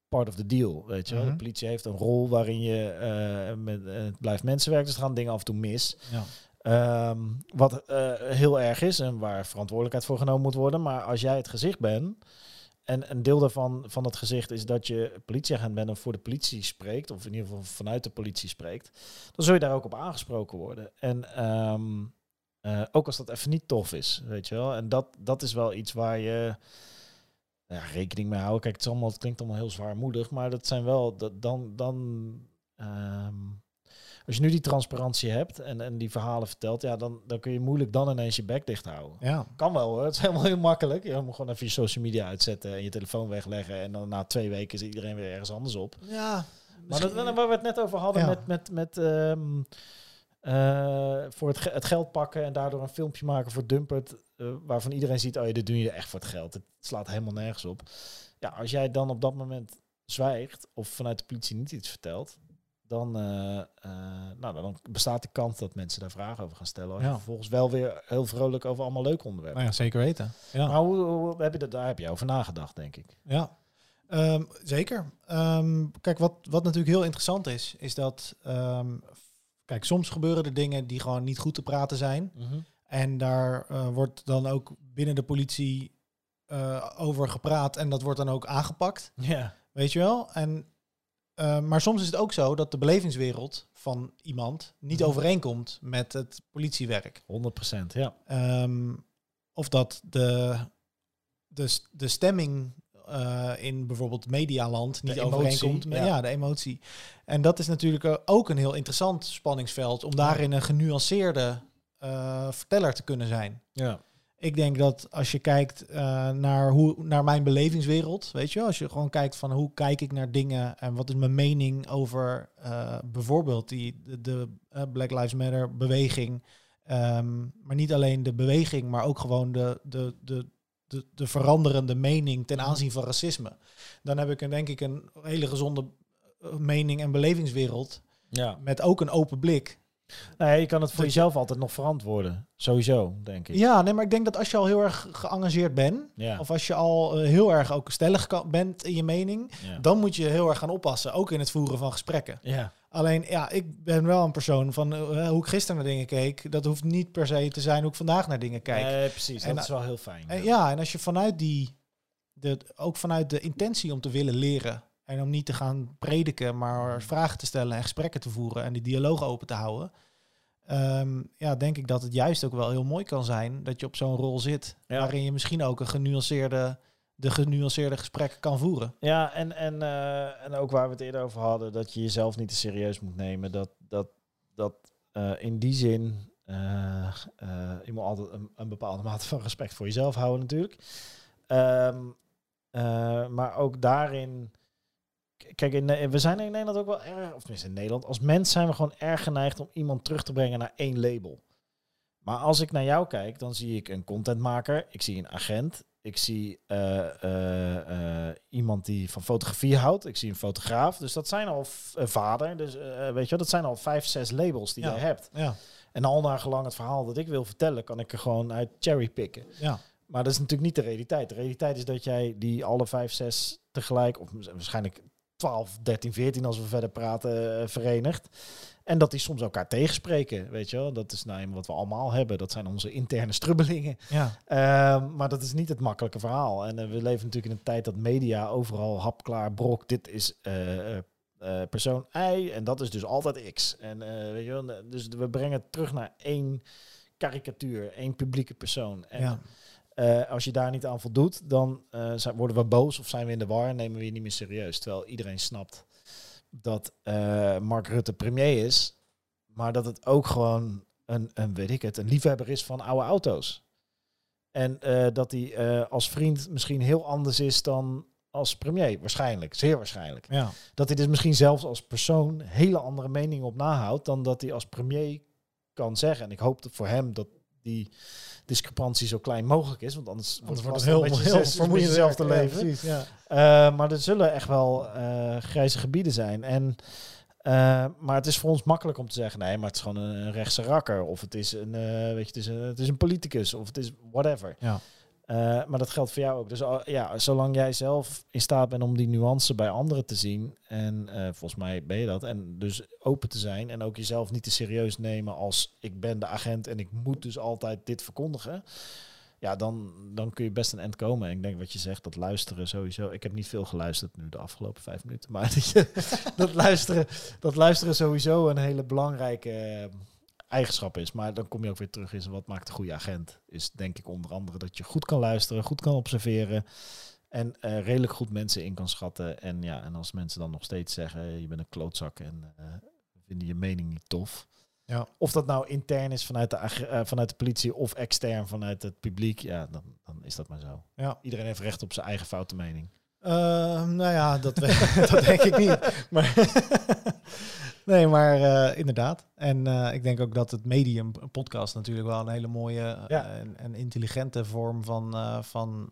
part of the deal. Weet je wel? Mhm. De politie heeft een rol waarin je met het blijft mensenwerk. Dus er gaan dingen af en toe mis. Ja. Ehm, wat heel erg is en waar verantwoordelijkheid voor genomen moet worden. Maar als jij het gezicht bent. En een deel daarvan van het gezicht is dat je politieagent bent en voor de politie spreekt, of in ieder geval vanuit de politie spreekt, dan zul je daar ook op aangesproken worden. En ehm, eh, ook als dat even niet tof is, weet je wel. En dat, dat is wel iets waar je ja, rekening mee houdt. Kijk, het, allemaal, klinkt allemaal heel zwaarmoedig, maar dat zijn wel, dat, dan, dan ehm, als je nu die transparantie hebt en, en die verhalen vertelt, ja, dan, dan kun je moeilijk dan ineens je bek dicht houden. Ja. Kan wel hoor, het is helemaal heel makkelijk. Je moet gewoon even je social media uitzetten en je telefoon wegleggen. En dan na twee weken is iedereen weer ergens anders op. ja Maar dat, waar we het net over hadden Ja. met, met, met, ehm, eh, voor het, ge- het geld pakken en daardoor een filmpje maken voor Dumpert, eh, waarvan iedereen ziet, oh ja, dit doe je echt voor het geld. Het slaat helemaal nergens op. Ja, als jij dan op dat moment zwijgt of vanuit de politie niet iets vertelt, dan, eh, eh, nou, dan bestaat de kans dat mensen daar vragen over gaan stellen. Als je Ja. vervolgens wel weer heel vrolijk over allemaal leuke onderwerpen. Nou ja, zeker weten. Ja. Maar hoe, hoe heb je dat, daar heb je over nagedacht, denk ik. Ja, Ehm, zeker. Ehm, kijk, wat, wat natuurlijk heel interessant is, is dat... ehm, kijk, soms gebeuren er dingen die gewoon niet goed te praten zijn. En daar eh, wordt dan ook binnen de politie over gepraat en dat wordt dan ook aangepakt. Ja. Weet je wel? En, eh, maar soms is het ook zo dat de belevingswereld van iemand niet Mhm. overeenkomt met het politiewerk. 100%, ja. Ehm, of dat de, de, de stemming eh, in bijvoorbeeld medialand niet emotie, overeenkomt met ja. ja. de emotie. En dat is natuurlijk eh, ook een heel interessant spanningsveld om daarin een genuanceerde eh, verteller te kunnen zijn. Ja. Ik denk dat als je kijkt eh, naar, hoe, naar mijn belevingswereld, weet je, als je gewoon kijkt van hoe kijk ik naar dingen en wat is mijn mening over eh, bijvoorbeeld die, de, de eh, Black Lives Matter beweging, Ehm, maar niet alleen de beweging, maar ook gewoon de, de, de, de, de veranderende mening ten aanzien van racisme. Dan heb ik een, denk ik een hele gezonde mening en belevingswereld ja. met ook een open blik. Nee, je kan het voor Dat je- jezelf altijd nog verantwoorden. Sowieso, denk ik. Ja, nee, maar ik denk dat als je al heel erg geëngageerd bent, Ja. Of als je al eh, heel erg ook stellig kan, bent in je mening, ja. dan moet je heel erg gaan oppassen, ook in het voeren van gesprekken. ja. Alleen, ja, ik ben wel een persoon van eh, hoe ik gisteren naar dingen keek, dat hoeft niet per se te zijn hoe ik vandaag naar dingen kijk. Nee, precies. En dat is wel heel fijn. En ja, en als je vanuit die, de, ook vanuit de intentie om te willen leren en om niet te gaan prediken, maar vragen te stellen en gesprekken te voeren en die dialoog open te houden, ehm, ja, denk ik dat het juist ook wel heel mooi kan zijn dat je op zo'n rol zit, Ja. waarin je misschien ook een genuanceerde, de genuanceerde gesprekken kan voeren. Ja, en, en, eh, en ook waar we het eerder over hadden, dat je jezelf niet te serieus moet nemen. Dat, dat, dat eh, in die zin, eh, je moet altijd een, een bepaalde mate van respect voor jezelf houden natuurlijk. Ehm, eh, maar ook daarin, kijk, in, we zijn in Nederland ook wel erg, of tenminste in Nederland, als mens zijn we gewoon erg geneigd om iemand terug te brengen naar één label. Maar als ik naar jou kijk, dan zie ik een contentmaker, ik zie een agent, ik zie eh, eh, eh, iemand die van fotografie houdt, ik zie een fotograaf. Dus dat zijn al vader, dus weet je, wel, dat zijn al vijf, zes labels die Ja. je hebt. Ja, En al naar gelang het verhaal dat ik wil vertellen, kan ik er gewoon uit cherrypicken. ja. Maar dat is natuurlijk niet de realiteit. De realiteit is dat jij die alle vijf, zes tegelijk, of waarschijnlijk 12, 13, 14 als we verder praten, eh, verenigt. En dat die soms elkaar tegenspreken, weet je wel. Dat is nou wat we allemaal hebben. Dat zijn onze interne strubbelingen. ja. Ehm, maar dat is niet het makkelijke verhaal. En eh, we leven natuurlijk in een tijd dat media overal hapklaar brok. Dit is eh, persoon Y en dat is dus altijd X. En weet je wel, dus we brengen het terug naar één karikatuur, één publieke persoon. En ja. Eh, als je daar niet aan voldoet, dan eh, zijn, worden we boos of zijn we in de war en nemen we je niet meer serieus. Terwijl iedereen snapt dat eh, Mark Rutte premier is, maar dat het ook gewoon een, een, weet ik het, een liefhebber is van oude auto's. En dat hij als vriend misschien heel anders is dan als premier. Waarschijnlijk, zeer waarschijnlijk. ja. Dat hij dus misschien zelfs als persoon hele andere meningen op nahoudt dan dat hij als premier kan zeggen. En ik hoop dat voor hem dat die discrepantie zo klein mogelijk is, want anders, Anders wordt het heel, heel, heel vermoeiend zelf te Ja, leven. precies, ja. Eh, maar er zullen echt wel eh, grijze gebieden zijn. En, eh, maar het is voor ons makkelijk om te zeggen, nee, maar het is gewoon een, rechtse rakker. Of het is een, weet je, het is een, het is een politicus. Of het is whatever. Ja. Eh, maar dat geldt voor jou ook. Dus ja, zolang jij zelf in staat bent om die nuance bij anderen te zien. En eh, volgens mij ben je dat. En dus open te zijn. En ook jezelf niet te serieus nemen als ik ben de agent en ik moet dus altijd dit verkondigen. Ja, dan, dan kun je best een eind komen. En ik denk wat je zegt, dat luisteren sowieso. Ik heb niet veel geluisterd nu de afgelopen vijf minuten. Maar dat, luisteren, dat luisteren sowieso een hele belangrijke eh, eigenschap is. Maar dan kom je ook weer terug in wat maakt een goede agent. Is denk ik onder andere dat je goed kan luisteren, goed kan observeren. En eh, redelijk goed mensen in kan schatten. En ja, en als mensen dan nog steeds zeggen, je bent een klootzak en eh, vinden je mening niet tof. Ja. Of dat nou intern is vanuit de, eh, vanuit de politie of extern vanuit het publiek, ja, dan, dan is dat maar zo. Ja. Iedereen heeft recht op zijn eigen foute mening. Uh, nou ja, dat, dat denk ik niet. Maar nee, maar uh, inderdaad. En uh, ik denk ook dat het medium podcast natuurlijk wel een hele mooie ja. en, en, intelligente vorm van, van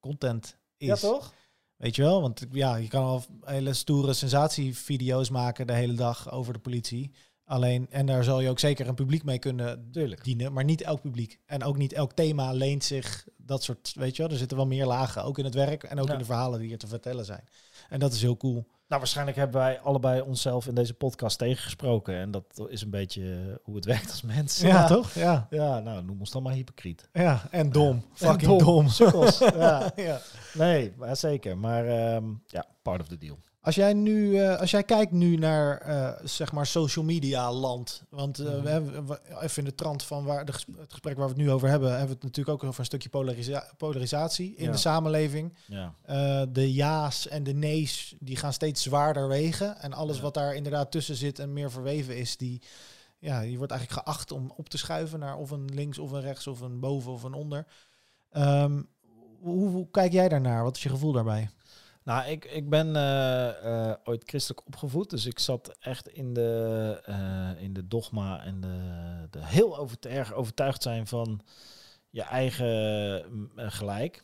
content is. Ja, toch? Weet je wel? Want ja, je kan al hele stoere sensatievideo's maken de hele dag over de politie. Alleen, en daar zal je ook zeker een publiek mee kunnen Tuurlijk. dienen, maar niet elk publiek. En ook niet elk thema leent zich dat soort, weet je wel, er zitten wel meer lagen, ook in het werk en ook Ja. in de verhalen die hier te vertellen zijn. En dat is heel cool. Nou, waarschijnlijk hebben wij allebei onszelf in deze podcast tegengesproken. En dat is een beetje eh, hoe het werkt als mens. toch? Ja. Ja, nou, noem ons dan maar hypocriet. Ja, en dom. Fucking dom. Ja. ja. Nee, maar zeker. Maar ehm, ja, part of the deal. Als jij nu, eh, als jij kijkt nu naar eh, zeg maar social media land, want eh, Mhm. we hebben we- even in de trant van waar de het gesprek waar we het nu over hebben, hebben we het natuurlijk ook over een stukje polarisa- polarisatie in Ja. de samenleving. Ja. De ja's en de nee's die gaan steeds zwaarder wegen en alles Ja. wat daar inderdaad tussen zit en meer verweven is, die ja, die wordt eigenlijk geacht om op te schuiven naar of een links of een rechts of een boven of een onder. Ehm, hoe, hoe kijk jij daarnaar? Wat is je gevoel daarbij? Nou, ik, ik ben eh, eh, ooit christelijk opgevoed, dus ik zat echt in de, eh, in de dogma en de, de heel over, erg overtuigd zijn van je eigen mm, gelijk.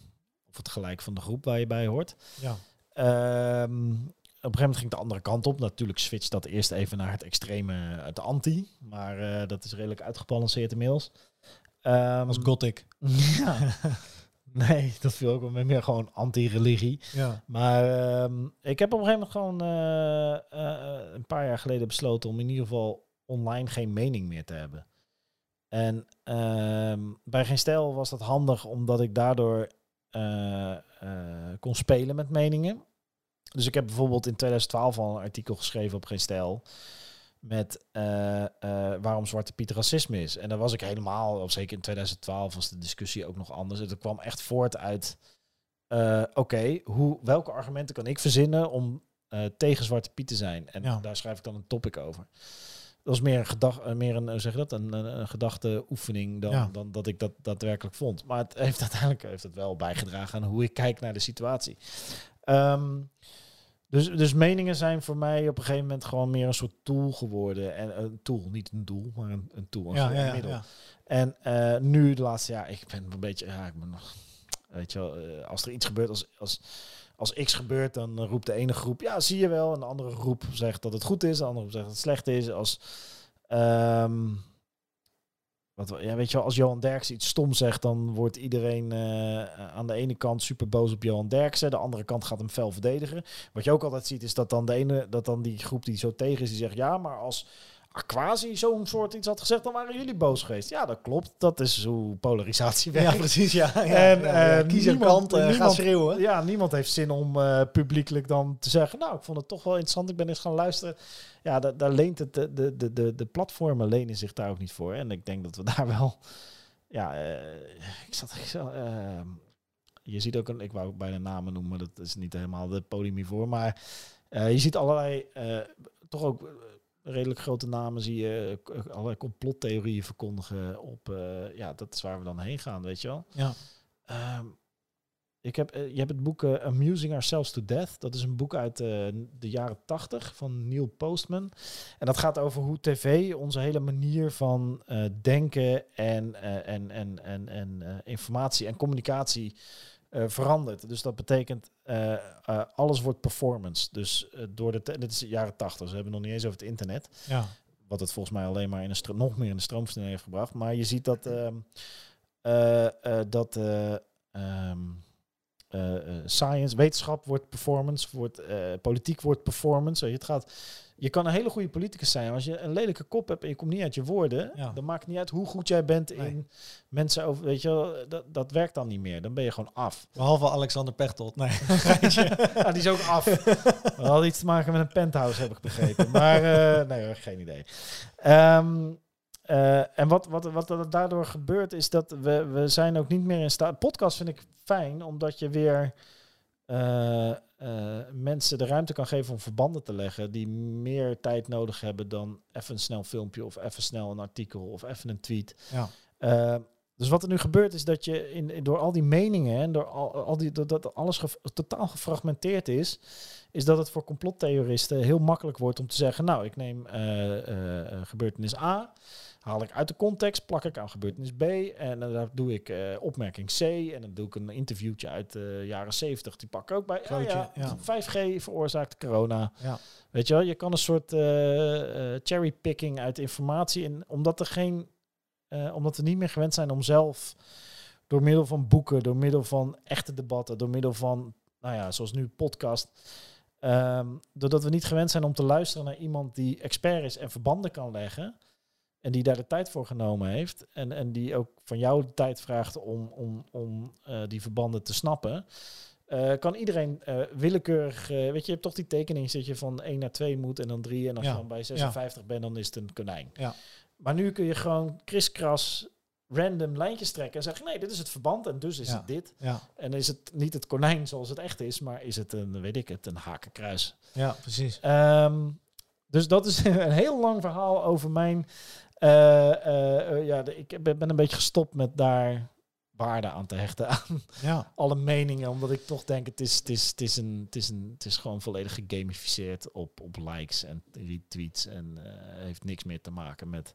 Of het gelijk van de groep waar je bij hoort. Ja. Ehm, op een gegeven moment ging de andere kant op. Natuurlijk switcht dat eerst even naar het extreme, het anti. Maar dat is redelijk uitgebalanceerd inmiddels. Ehm, Als gothic. ja. Nee, dat viel ook wel meer gewoon anti-religie. Ja. Maar ehm, ik heb op een gegeven moment gewoon eh, eh, een paar jaar geleden besloten om in ieder geval online geen mening meer te hebben. En ehm, bij Geen Stijl was dat handig omdat ik daardoor eh, kon spelen met meningen. Dus ik heb bijvoorbeeld in 2012 al een artikel geschreven op Geen Stijl met eh, eh, waarom Zwarte Piet racisme is. En daar was ik helemaal, of zeker in 2012 was de discussie ook nog anders. Het kwam echt voort uit, eh, oké, hoe welke argumenten kan ik verzinnen om tegen Zwarte Piet te zijn? En Ja. daar schrijf ik dan een topic over. Dat was meer een, gedag, meer een, zeg dat, een, een, een gedachte oefening dan, Ja. dan dat ik dat daadwerkelijk vond. Maar het heeft uiteindelijk heeft het wel bijgedragen aan hoe ik kijk naar de situatie. Ehm, dus, dus meningen zijn voor mij op een gegeven moment gewoon meer een soort tool geworden. En een tool, niet een doel, maar een, een tool, een Ja, ja, ja, middel. ja. En eh, nu de laatste jaar, ik ben een beetje, ja, ik ben nog, weet je wel, eh, als er iets gebeurt, als, als, als X gebeurt, dan eh, roept de ene groep, ja, zie je wel. En de andere groep zegt dat het goed is, de andere groep zegt dat het slecht is. Als, ehm, wat, ja, weet je wel, als Johan Derksen iets stom zegt, dan wordt iedereen eh, aan de ene kant super boos op Johan Derksen, de andere kant gaat hem fel verdedigen. Wat je ook altijd ziet, is dat dan de ene, dat dan die groep die zo tegen is, die zegt, ja, maar als Aquasi zo'n soort iets had gezegd, dan waren jullie boos geweest. Ja, dat klopt. Dat is hoe polarisatie werkt. Ja, precies. Ja, ja, En, ja, ja. eh, een niemand- kant schreeuwen. Ja, niemand heeft zin om eh, publiekelijk dan te zeggen... nou, ik vond het toch wel interessant, ik ben eens gaan luisteren. Ja, da- daar leent het, de, de, de, de, de platformen lenen zich daar ook niet voor. En ik denk dat we daar wel... Ja, eh, ik zat... Ik zat eh, je ziet ook, een, ik wou ook bijna namen noemen, dat is niet helemaal de podium hiervoor. Maar eh, je ziet allerlei, eh, toch ook eh, redelijk grote namen, zie je eh, allerlei complottheorieën verkondigen op... eh, ja, dat is waar we dan heen gaan, weet je wel. Ja. Ehm, ik heb, eh, je hebt het boek Amusing Ourselves to Death. Dat is een boek uit de jaren tachtig van Neil Postman. En dat gaat over hoe tv onze hele manier van denken en, en, en, en, en informatie en communicatie eh, verandert. Dus dat betekent eh, eh, alles wordt performance. Dus door de dit is de jaren tachtig. Ze hebben nog niet eens over het internet Ja. wat het volgens mij alleen maar in een stro- nog meer in de stroomversnelling heeft gebracht. Maar je ziet dat ehm, eh, eh, dat eh, ehm, eh, eh, science, wetenschap wordt performance, wordt, politiek wordt performance. Je, Het gaat, je kan een hele goede politicus zijn. maar Als je een lelijke kop hebt en je komt niet uit je woorden, Ja. dan maakt het niet uit hoe goed jij bent Nee. in mensen over. Weet je, wel, dat, dat werkt dan niet meer. Dan ben je gewoon af. Behalve Alexander Pechtold. Nee. ja, die is ook af. Dat had iets te maken met een penthouse, heb ik begrepen. Maar eh, nee, geen idee. Ehm, eh, en wat, wat, wat er daardoor gebeurt, is dat we, we zijn ook niet meer in staat... Podcast vind ik fijn, omdat je weer eh, eh, mensen de ruimte kan geven om verbanden te leggen... die meer tijd nodig hebben dan even een snel filmpje... of even snel een artikel of even een tweet. Ja. Eh, dus wat er nu gebeurt is dat je in, door al die meningen en door al, al die, dat, alles totaal gefragmenteerd is, is dat het voor complottheoristen heel makkelijk wordt om te zeggen, nou, ik neem eh, gebeurtenis A, haal ik uit de context, plak ik aan gebeurtenis B en eh, daar doe ik eh, opmerking C en dan doe ik een interviewtje uit de jaren 70, die pak ik ook bij. Ja, Foutje, ja, ja. 5G veroorzaakt corona. Ja. Weet je wel, je kan een soort eh, eh, cherrypicking uit informatie. En omdat er geen, omdat we niet meer gewend zijn om zelf door middel van boeken, door middel van echte debatten, door middel van, nou ja, zoals nu podcast. ehm, doordat we niet gewend zijn om te luisteren naar iemand die expert is en verbanden kan leggen. En die daar de tijd voor genomen heeft. En, en die ook van jou de tijd vraagt om, om, om eh, die verbanden te snappen. Eh, kan iedereen eh, willekeurig, weet je, je hebt toch die tekening dat je van 1 naar 2 moet en dan 3 en als Ja, je dan bij 56 bent, dan is het een konijn. Ja. Maar nu kun je gewoon kriskras random lijntjes trekken en zeggen, nee, dit is het verband en dus is Ja. het dit. Ja, En is het niet het konijn zoals het echt is, maar is het een, weet ik het, een hakenkruis. ja, precies. Ehm, dus dat is een heel lang verhaal over mijn. Eh, eh, eh, ja, de- ik ben een beetje gestopt met daar waarde aan te hechten aan Ja, alle meningen, omdat ik toch denk het is, het is, het is, een, het is, een, het is gewoon volledig gegamificeerd op, op likes en retweets en eh, heeft niks meer te maken met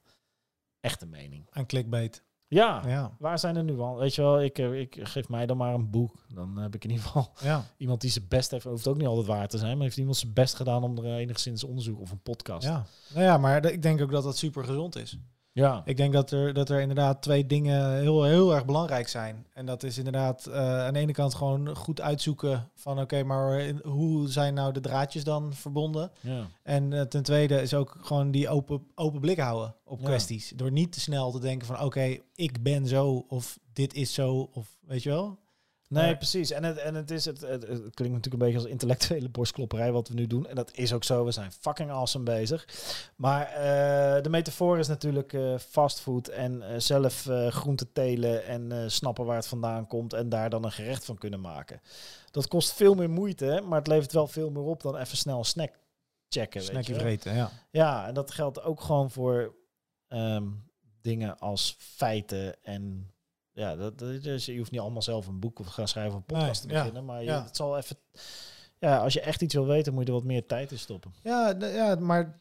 echte mening. en clickbait. Ja, Ja, waar zijn er nu al? Weet je wel, ik, eh, ik geef mij dan maar een boek. Dan heb ik in ieder geval ja. iemand die zijn best heeft. Hoeft ook niet altijd waar te zijn, maar heeft iemand zijn best gedaan om er enigszins onderzoek of een podcast. Ja, nou ja, maar ik denk ook dat dat super gezond is. Ja. Ik denk dat er, dat er inderdaad twee dingen heel, heel erg belangrijk zijn. En dat is inderdaad eh, aan de ene kant gewoon goed uitzoeken van oké, maar hoe zijn nou de draadjes dan verbonden? ja. En eh, ten tweede is ook gewoon die open, open blik houden op Ja. kwesties. Door niet te snel te denken van oké, ik ben zo of dit is zo of weet je wel? Nee, Maar- precies. En het, en het is het, het, het klinkt natuurlijk een beetje als intellectuele borstklopperij wat we nu doen. En dat is ook zo. We zijn fucking awesome bezig. Maar eh, de metafoor is natuurlijk eh, fastfood en eh, zelf eh groente telen en eh, snappen waar het vandaan komt en daar dan een gerecht van kunnen maken. Dat kost veel meer moeite, maar het levert wel veel meer op dan even snel een snack checken. weet Snackie je wel. vreten, ja. Ja, en dat geldt ook gewoon voor ehm, dingen als feiten en ja, dat, dat is, je hoeft niet allemaal zelf een boek of gaan schrijven of een podcast Nee, te ja, beginnen, maar je, ja. het zal even. Ja, als je echt iets wil weten, moet je er wat meer tijd in stoppen. Ja, ja, maar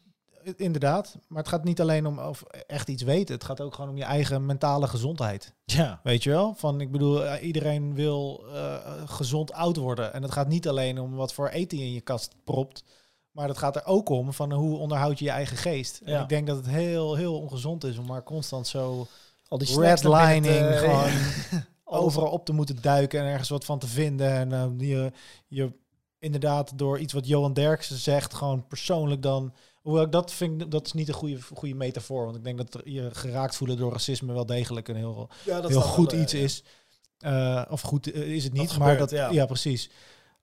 inderdaad. Maar het gaat niet alleen om of echt iets weten. Het gaat ook gewoon om je eigen mentale gezondheid. Ja, Weet je wel? Van, ik bedoel, eh, iedereen wil eh, gezond oud worden. En het gaat niet alleen om wat voor eten je in je kast propt. Maar het gaat er ook om van hoe onderhoud je je eigen geest. En ik denk dat het heel, heel ongezond is om maar constant zo al die redlining te- gewoon overal op te moeten duiken en ergens wat van te vinden. En eh, je, je inderdaad door iets wat Johan Derksen zegt, gewoon persoonlijk dan. Hoewel ik dat vind, dat is niet een goede, goede metafoor. Want ik denk dat je geraakt voelen door racisme wel degelijk een heel, Ja, heel goed wel, iets eh, is. Eh, of goed eh, is het niet, Dat maar gebeurt, dat, ja. ja. precies.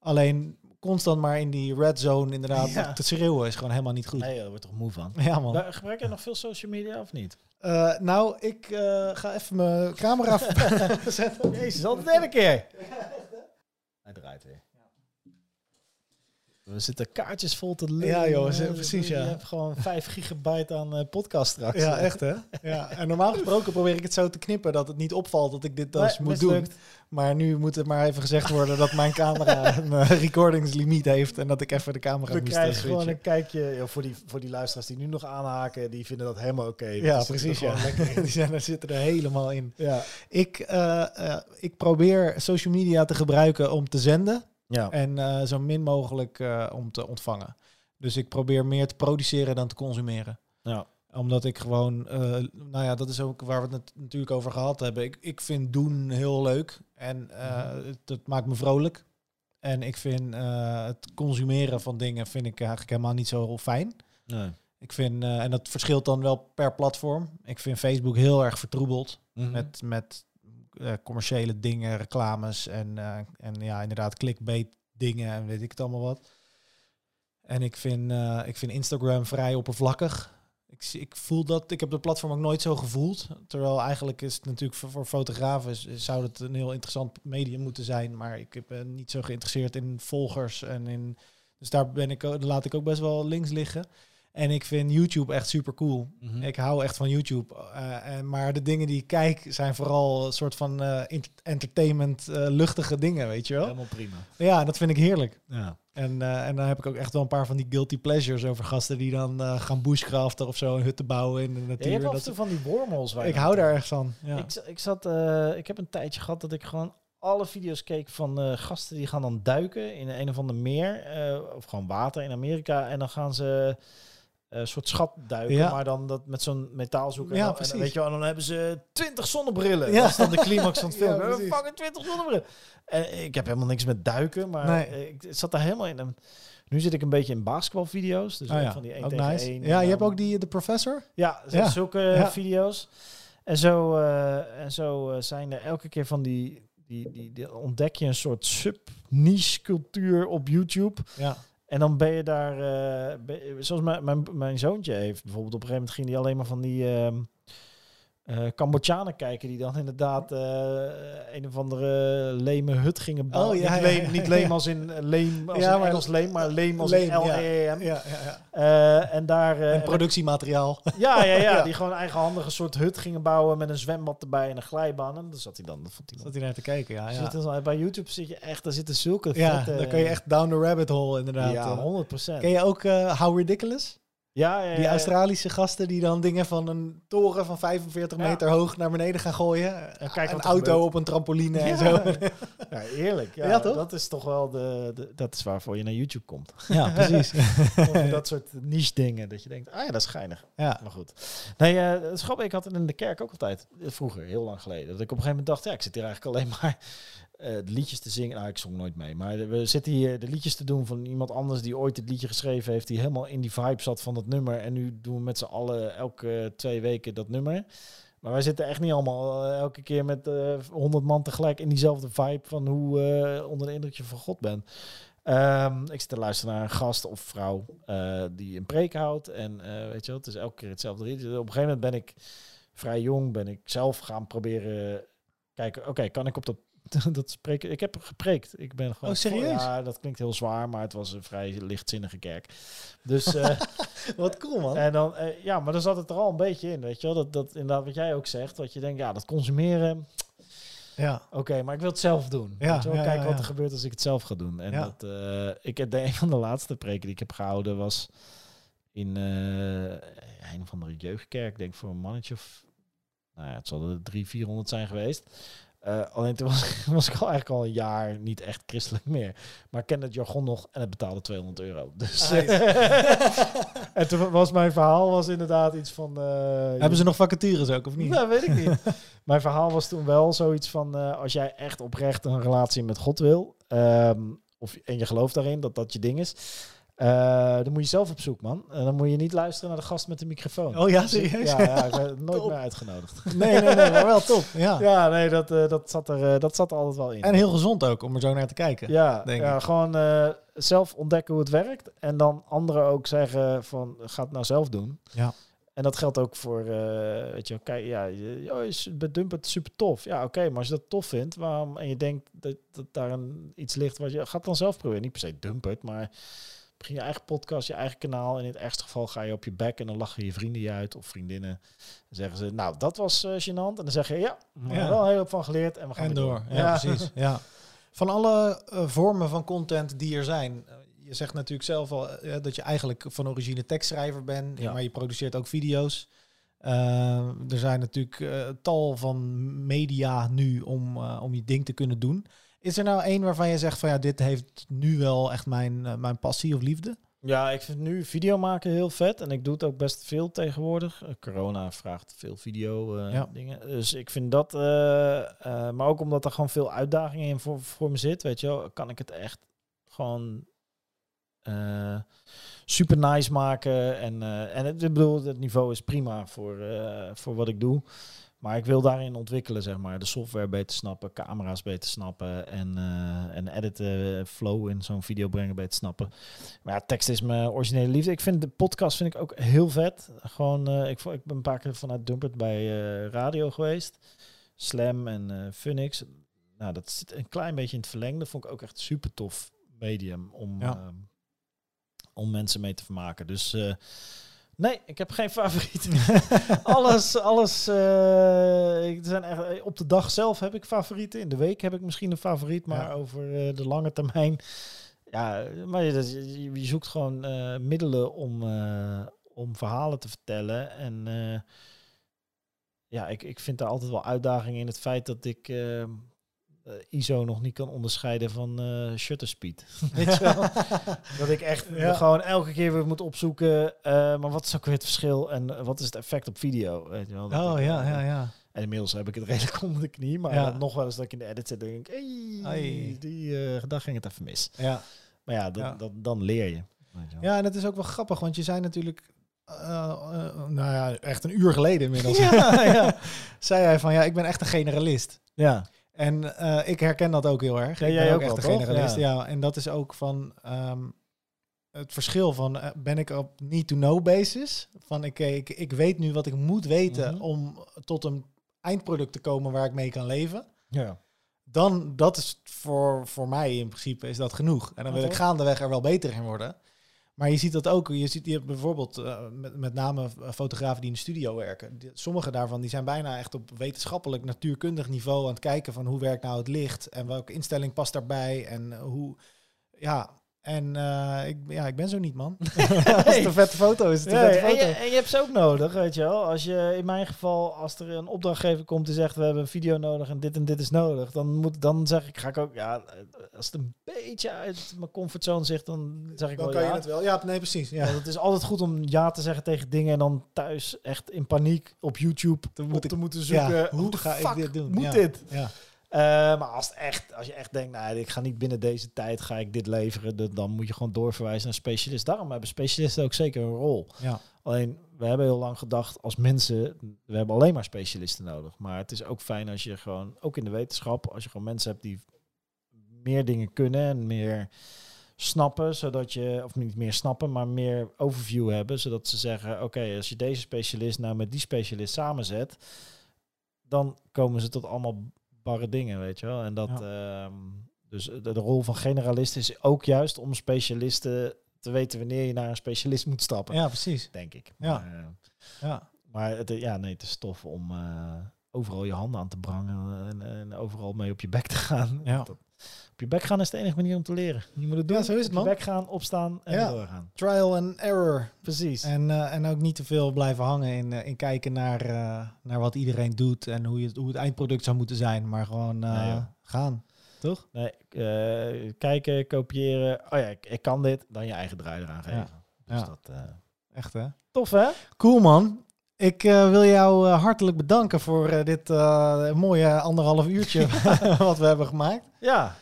Alleen constant maar in die red zone inderdaad Ja. te schreeuwen is gewoon helemaal niet goed. Nee, daar word je toch moe van. Ja man. Maar Gebruik jij nog veel social media of niet? Eh, nou, ik eh, ga even mijn camera zetten. Jezus, al de derde keer. Hij draait weer. We zitten kaartjes vol te lullen. Ja, joh, Eh, ze- precies, ja. Je hebt gewoon 5 gigabyte aan eh, podcast straks. Ja, echt hè? Ja, en normaal gesproken probeer ik het zo te knippen dat het niet opvalt dat ik dit dus Nee, moet doen. Maar nu moet het maar even gezegd worden dat mijn camera een eh, recordingslimiet heeft en dat ik even de camera We moest eh, krijgen gewoon switchen. een kijkje ja, voor, die, voor die luisteraars die nu nog aanhaken. Die vinden dat helemaal oké. Ja, precies. Ja. gewoon. Die zijn, er zitten er helemaal in. Ja. Ik, eh, eh, ik probeer social media te gebruiken om te zenden Ja. en eh, zo min mogelijk eh, om te ontvangen. Dus ik probeer meer te produceren dan te consumeren. ja. Omdat ik gewoon, eh, nou ja, dat is ook waar we het natuurlijk over gehad hebben. Ik, ik vind doen heel leuk en het, het maakt me vrolijk. En ik vind het consumeren van dingen vind ik eigenlijk helemaal niet zo fijn. Nee. Ik vind, en dat verschilt dan wel per platform. Ik vind Facebook heel erg vertroebeld Mhm. met, met eh, commerciële dingen, reclames en, eh, en ja, inderdaad clickbait dingen en weet ik het allemaal wat. En ik vind, eh, ik vind Instagram vrij oppervlakkig. Ik, ik voel dat, ik heb de platform ook nooit zo gevoeld. Terwijl eigenlijk is het natuurlijk voor, fotografen zou het een heel interessant medium moeten zijn. Maar ik ben niet zo geïnteresseerd in volgers en in. Dus daar ben ik, laat ik ook best wel links liggen. En ik vind YouTube echt super cool. Mhm. Ik hou echt van YouTube. Eh, en, maar de dingen die ik kijk zijn vooral een soort van eh, ent- entertainment, eh, luchtige dingen, weet je wel? Helemaal prima. Ja, dat vind ik heerlijk. Ja. En, en dan heb ik ook echt wel een paar van die guilty pleasures over gasten die dan gaan bushcraften of zo, een hut te bouwen in de je natuur. hebt af en dat toe van die wormholes. waar je ik hou daar erg van. Ja. Ik, ik, zat, ik heb een tijdje gehad dat ik gewoon alle video's keek van gasten die gaan dan duiken in een of ander meer. of gewoon water in Amerika. En dan gaan ze eh, een soort schat duiken. Ja. Maar dan dat met zo'n metaalzoeker. Ja, en weet je wel, en dan hebben ze 20 zonnebrillen. Ja. Dat is dan de climax van het film. Ja, We fucking 20 zonnebrillen. En ik heb helemaal niks met duiken. Maar Nee. eh, ik zat daar helemaal in. En nu zit ik een beetje in basketbalvideo's. Dus Oh ja, van die 1 ook tegen nice. 1. Ja, je hebt ook die de professor. ja, zulke Ja. video's. En zo, eh, en zo eh, zijn er elke keer van die, die, die, die ontdek je een soort sub-niche cultuur op YouTube. Ja. En dan ben je daar, eh, zoals mijn, mijn, mijn zoontje heeft bijvoorbeeld, op een gegeven moment ging hij alleen maar van die ehm eh, Cambodjanen kijken die dan inderdaad eh, een of andere leme hut gingen bouwen. Oh, ja, niet, leem, ja, niet ja. leem als in leem, als Ja, maar- Engels leem, maar leem als Leem, in ja. L-E-M. Ja, ja, ja. Eh, en daar... eh, En productiemateriaal. ja, ja, ja. Die gewoon eigenhandig een soort hut gingen bouwen met een zwembad erbij en een glijbaan. En daar zat hij dan. Dat vond hij Zat dan. hij naar te kijken, ja. Zit Ja, er zo- bij YouTube zit je echt, daar zitten zulke ja vette- dan kan je echt down the rabbit hole inderdaad. Ja, Eh, 100 procent. Ken je ook eh, How Ridiculous? Ja, ja, ja. Die. Australische gasten die dan dingen van een toren van 45 Ja. meter hoog naar beneden gaan gooien. En kijk een auto gebeurt. op een trampoline en zo. Ja, eerlijk. Ja, toch? Dat is toch wel de, de, dat is waarvoor je naar YouTube komt. Ja, precies. Dat soort niche dingen. Dat je denkt, ah ja, dat is geinig. ja. Maar goed. Nee, grappig. Ik had het in de kerk ook altijd. eh, Vroeger, heel lang geleden. Dat ik op een gegeven moment dacht, ja, ik zit hier eigenlijk alleen maar de liedjes te zingen. Nou, ik zong nooit mee. Maar we zitten hier de liedjes te doen van iemand anders die ooit het liedje geschreven heeft. Die helemaal in die vibe zat van dat nummer. En nu doen we met z'n allen elke twee weken dat nummer. Maar wij zitten echt niet allemaal eh, elke keer met honderd man tegelijk in diezelfde vibe van hoe eh, onder de indruk je van God bent. Ehm, ik zit te luisteren naar een gast of vrouw eh, die een preek houdt. En eh, weet je wel, het is elke keer hetzelfde. Op een gegeven moment ben ik vrij jong, ben ik zelf gaan proberen kijken. Oké, kan ik op dat, dat spreken? Ik heb gepreekt. Ik ben gewoon. Oh, serieus? Ja, dat klinkt heel zwaar, maar het was een vrij lichtzinnige kerk. Dus eh, Wat cool, man. en dan, eh, ja, maar dan zat het er al een beetje in, weet je wel. Dat, dat inderdaad wat jij ook zegt, wat je denkt, ja, dat consumeren, Ja. Oké, maar ik wil het zelf doen. Ja, ja, Kijken ja, wat er gebeurt als ik het zelf ga doen. En dat, eh, ik heb de een van de laatste preken die ik heb gehouden was in een of andere jeugdkerk, ik denk voor een mannetje of, nou ja, het zal er drie, vierhonderd zijn geweest. Eh, alleen toen was, was ik al eigenlijk al een jaar niet echt christelijk meer. Maar ik kende het jargon nog en het betaalde 200 euro. Dus, en toen was mijn verhaal was inderdaad iets van... eh, Hebben ze nog vacatures ook, of niet? nou, weet ik niet. Mijn verhaal was toen wel zoiets van... eh, als jij echt oprecht een relatie met God wil... ehm, of, en je gelooft daarin dat dat je ding is... eh, dan moet je zelf op zoek, man. En dan moet je niet luisteren naar de gast met de microfoon. Oh ja, serieus? Ja, ja ik ben nooit Top. meer uitgenodigd. Nee, nee, nee, maar wel top. Ja. Ja, nee, dat, eh, dat, zat er, eh, dat zat er altijd wel in. En heel gezond ook, om er zo naar te kijken. ja, denk ja ik. gewoon zelf ontdekken hoe het werkt. En dan anderen ook zeggen van, ga het nou zelf doen. Ja. En dat geldt ook voor, weet je, kijk, ja, je, oh, bij Dumpert super tof. Ja, oké, maar als je dat tof vindt, waarom, en je denkt dat, dat daar een, iets ligt wat je gaat dan zelf proberen. Niet per se Dumpert, maar begin je eigen podcast, je eigen kanaal. En in het ergste geval ga je op je bek en dan lachen je vrienden je uit of vriendinnen. Dan zeggen ze, nou, dat was eh, gênant. En dan zeg je, ja, we Ja. hebben wel heel veel van geleerd en we gaan En door. Ja, precies. Ja. Van alle eh, vormen van content die er zijn. eh, je zegt natuurlijk zelf al dat je eigenlijk van origine tekstschrijver bent. Ja. Maar je produceert ook video's. Er zijn natuurlijk tal van media nu om, om je ding te kunnen doen. Is er nou één waarvan je zegt van ja, dit heeft nu wel echt mijn, eh, mijn passie of liefde? Ja, ik vind nu video maken heel vet. En ik doe het ook best veel tegenwoordig. Eh, corona vraagt veel video eh, Ja. dingen. Dus ik vind dat... maar ook omdat er gewoon veel uitdagingen in voor, voor me zit, weet je wel, kan ik het echt gewoon super nice maken. En, en het, ik bedoel, het niveau is prima voor, voor wat ik doe. Maar ik wil daarin ontwikkelen, zeg maar. De software beter snappen, camera's beter snappen en, eh en editen, flow in zo'n video brengen beter snappen. Maar ja, tekst is mijn originele liefde. Ik vind de podcast vind ik ook heel vet. Gewoon, eh, ik, vo- ik ben een paar keer vanuit Dumpert bij eh, radio geweest. Slam en Funix. Nou, dat zit een klein beetje in het verlengde. Vond ik ook echt super tof medium om, Ja. ehm, om mensen mee te vermaken. Dus nee, ik heb geen favoriet. alles, alles. eh, ik- er zijn echt, op de dag zelf heb ik favorieten. In de week heb ik misschien een favoriet, maar Ja. over eh, de lange termijn. Ja, maar je, zoekt gewoon eh, middelen om, eh, om verhalen te vertellen. En eh, ja, ik, ik vind daar altijd wel uitdagingen in het feit dat ik eh, ISO nog niet kan onderscheiden van eh shutter speed. Weet je wel? dat ik echt Ja. gewoon elke keer weer moet opzoeken. eh, maar wat is ook weer het verschil en wat is het effect op video? Weet je wel? Dat Oh ik, ja, ja, ja. En inmiddels heb ik het redelijk onder de knie. Maar Ja. nog wel eens dat ik in de edit zit en denk, hey, Ai. die dag ging het even mis. ja. Maar ja, dat, Ja. Dat, dan leer je. Ja, en het is ook wel grappig, want je zei natuurlijk, nou ja, echt een uur geleden inmiddels, Ja, ja. zei hij van ja, ik ben echt een generalist. ja. En eh, ik herken dat ook heel erg. Ja, ik jij ben ook ook echt wel, een generalist. Ja. Ja. en dat is ook van ehm, het verschil van eh, ben ik op need-to-know basis? Van ik, ik, ik weet nu wat ik moet weten Mhm. om tot een eindproduct te komen waar ik mee kan leven. ja. Dan, dat is voor, voor mij in principe is dat genoeg. En dan wil ik gaandeweg er wel beter in worden. Maar je ziet dat ook. Je ziet hebt bijvoorbeeld eh, met, met name fotografen die in de studio werken. Sommige daarvan die zijn bijna echt op wetenschappelijk, natuurkundig niveau aan het kijken van hoe werkt nou het licht en welke instelling past daarbij en eh, hoe. Ja, en eh, ik, ja, ik ben zo niet, man. Als het een vette foto is, het een vette en, je, foto. en je hebt ze ook nodig, weet je wel. Als je, in mijn geval, als er een opdrachtgever komt die zegt... we hebben een video nodig en dit en dit is nodig... dan, moet, dan zeg ik, ga ik ook... Ja, als het een beetje uit mijn comfortzone zit, dan zeg ik Dan wel kan ja. je het wel. Ja, nee, precies. Ja. Het is altijd goed om ja te zeggen tegen dingen... en dan thuis echt in paniek op YouTube op ik- te moeten zoeken... Ja, hoe ga ik dit doen? moet dit? Ja. Eh, maar als, echt, als je echt denkt, nou, ik ga niet binnen deze tijd ga ik dit leveren, dan- dan moet je gewoon doorverwijzen naar specialist. Daarom hebben specialisten ook zeker een rol. Ja. Alleen, we hebben heel lang gedacht als mensen, we hebben alleen maar specialisten nodig. Maar het is ook fijn als je gewoon, ook in de wetenschap, als je gewoon mensen hebt die meer dingen kunnen en meer snappen, zodat je, of niet meer snappen, maar meer overview hebben, zodat ze zeggen, oké, als je deze specialist nou met die specialist samenzet, dan komen ze tot allemaal barre dingen, weet je wel. En dat, ehm, dus de, de rol van generalist is ook juist om specialisten te weten wanneer je naar een specialist moet stappen, ja, precies. denk ik. Ja. Maar, eh, Ja. maar het, ja, nee, het is tof om eh, overal je handen aan te brangen en, en overal mee op je bek te gaan. Ja. Dat- op je bek gaan is de enige manier om te leren. Je moet het doen. Ja, zo is het, op man. je bek gaan, opstaan en Ja. doorgaan. Trial and error. Precies. En, eh, en ook niet te veel blijven hangen in, eh, in kijken naar, eh, naar wat iedereen doet en hoe, je, het- hoe het eindproduct zou moeten zijn. Maar gewoon Nee, gaan. Toch? Nee, kijken, kopiëren. Oh ja, ik, ik kan dit. Dan je eigen draai eraan geven. Ja. Dus Ja. dat... Echt hè? tof, hè? Cool man. Ik wil jou hartelijk bedanken voor dit mooie anderhalf uurtje wat we hebben gemaakt. Ja.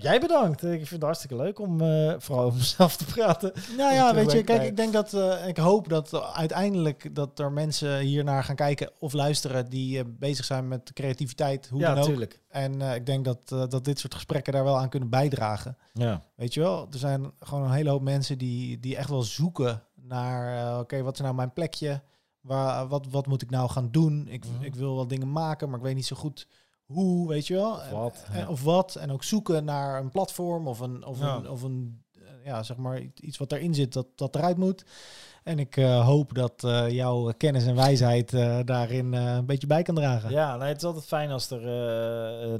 Jij bedankt. Ik vind het hartstikke leuk om eh, vooral over mezelf te praten. Nou ja, weet je, kijk, ik denk dat, eh, ik hoop dat uiteindelijk dat er mensen hiernaar gaan kijken of luisteren die eh, bezig zijn met creativiteit, hoe ja, dan ook. natuurlijk. En eh, ik denk dat, dat dit soort gesprekken daar wel aan kunnen bijdragen. Ja. Weet je wel, er zijn gewoon een hele hoop mensen die, die echt wel zoeken naar, oké, wat is nou mijn plekje? Waar, wat, wat moet ik nou gaan doen? Ik, Mhm. ik wil wel dingen maken, maar ik weet niet zo goed hoe, weet je wel? Of wat, En, ja. of wat. En ook zoeken naar een platform of een, of Ja. een, of een eh, ja, zeg maar iets wat erin zit dat, dat eruit moet. En ik eh, hoop dat eh, jouw kennis en wijsheid eh, daarin eh, een beetje bij kan dragen. Ja, nee, het is altijd fijn als er,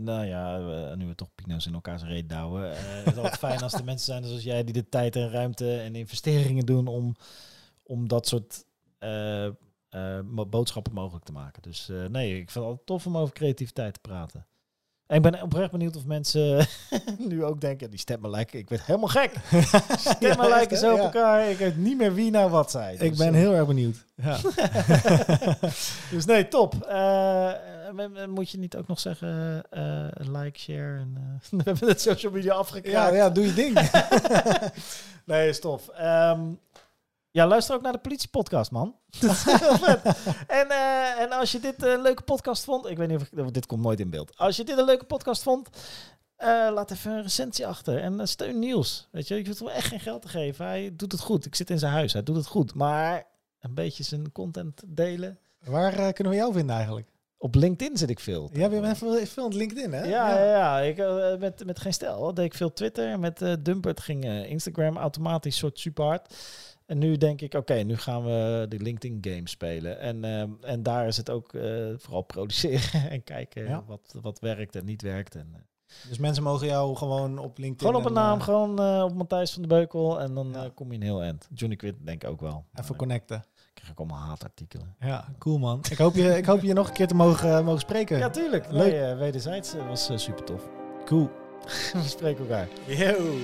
nou ja, nu we toch pino's in elkaars reet douwen. eh, het is altijd fijn als er mensen zijn zoals jij die de tijd en ruimte en investeringen doen om, om dat soort boodschappen mogelijk te maken. Dus eh, nee, ik vind het altijd tof om over creativiteit te praten. En ik ben oprecht benieuwd of mensen nu ook denken, die stemmen lijken, ik werd helemaal gek. Stemmen Ja, lijken zo op Ja. elkaar, ik weet niet meer wie nou wat zei. Ik Dus, ben eh, heel erg benieuwd. Ja. dus nee, top. Eh, eh, moet je niet ook nog zeggen, eh, like, share en eh, we hebben het social media ja, afgekraakt. ja, doe je ding. Nee, is tof. Ehm, ja, luister ook naar de politiepodcast, man. Dat is heel vet. En, eh, en als je dit een leuke podcast vond, ik weet niet of ik, dit komt nooit in beeld. Als je dit een leuke podcast vond, eh, laat even een recensie achter en eh, steun Niels. Weet je, ik hoef hem echt geen geld te geven. Hij doet het goed. Ik zit in zijn huis. Hij doet het goed. Maar een beetje zijn content delen. Waar eh, kunnen we jou vinden eigenlijk? Op LinkedIn zit ik veel. Ja, je bent veel, veel aan LinkedIn, hè? Ja, ja. ja. Ik, eh, met, met geen stijl deed ik veel Twitter. Met eh Dumpert ging eh, Instagram automatisch soort super hard. En nu denk ik, oké, nu gaan we de LinkedIn game spelen. En, ehm, en daar is het ook eh, vooral produceren en kijken Ja. wat, wat werkt en niet werkt. En, eh, Dus mensen mogen jou gewoon op LinkedIn... gewoon op een en, naam, eh, gewoon op Matthijs van de Beukel. En dan Ja. kom je een heel eind. Johnny Quint denk ik ook wel. Even connecten. ik krijg ook allemaal haatartikelen. Ja, cool man. Ik hoop je, ik hoop je nog een keer te mogen, mogen spreken. Ja, tuurlijk. Leuk. Nee, wederzijds was super tof. Cool. We spreken elkaar. Yo.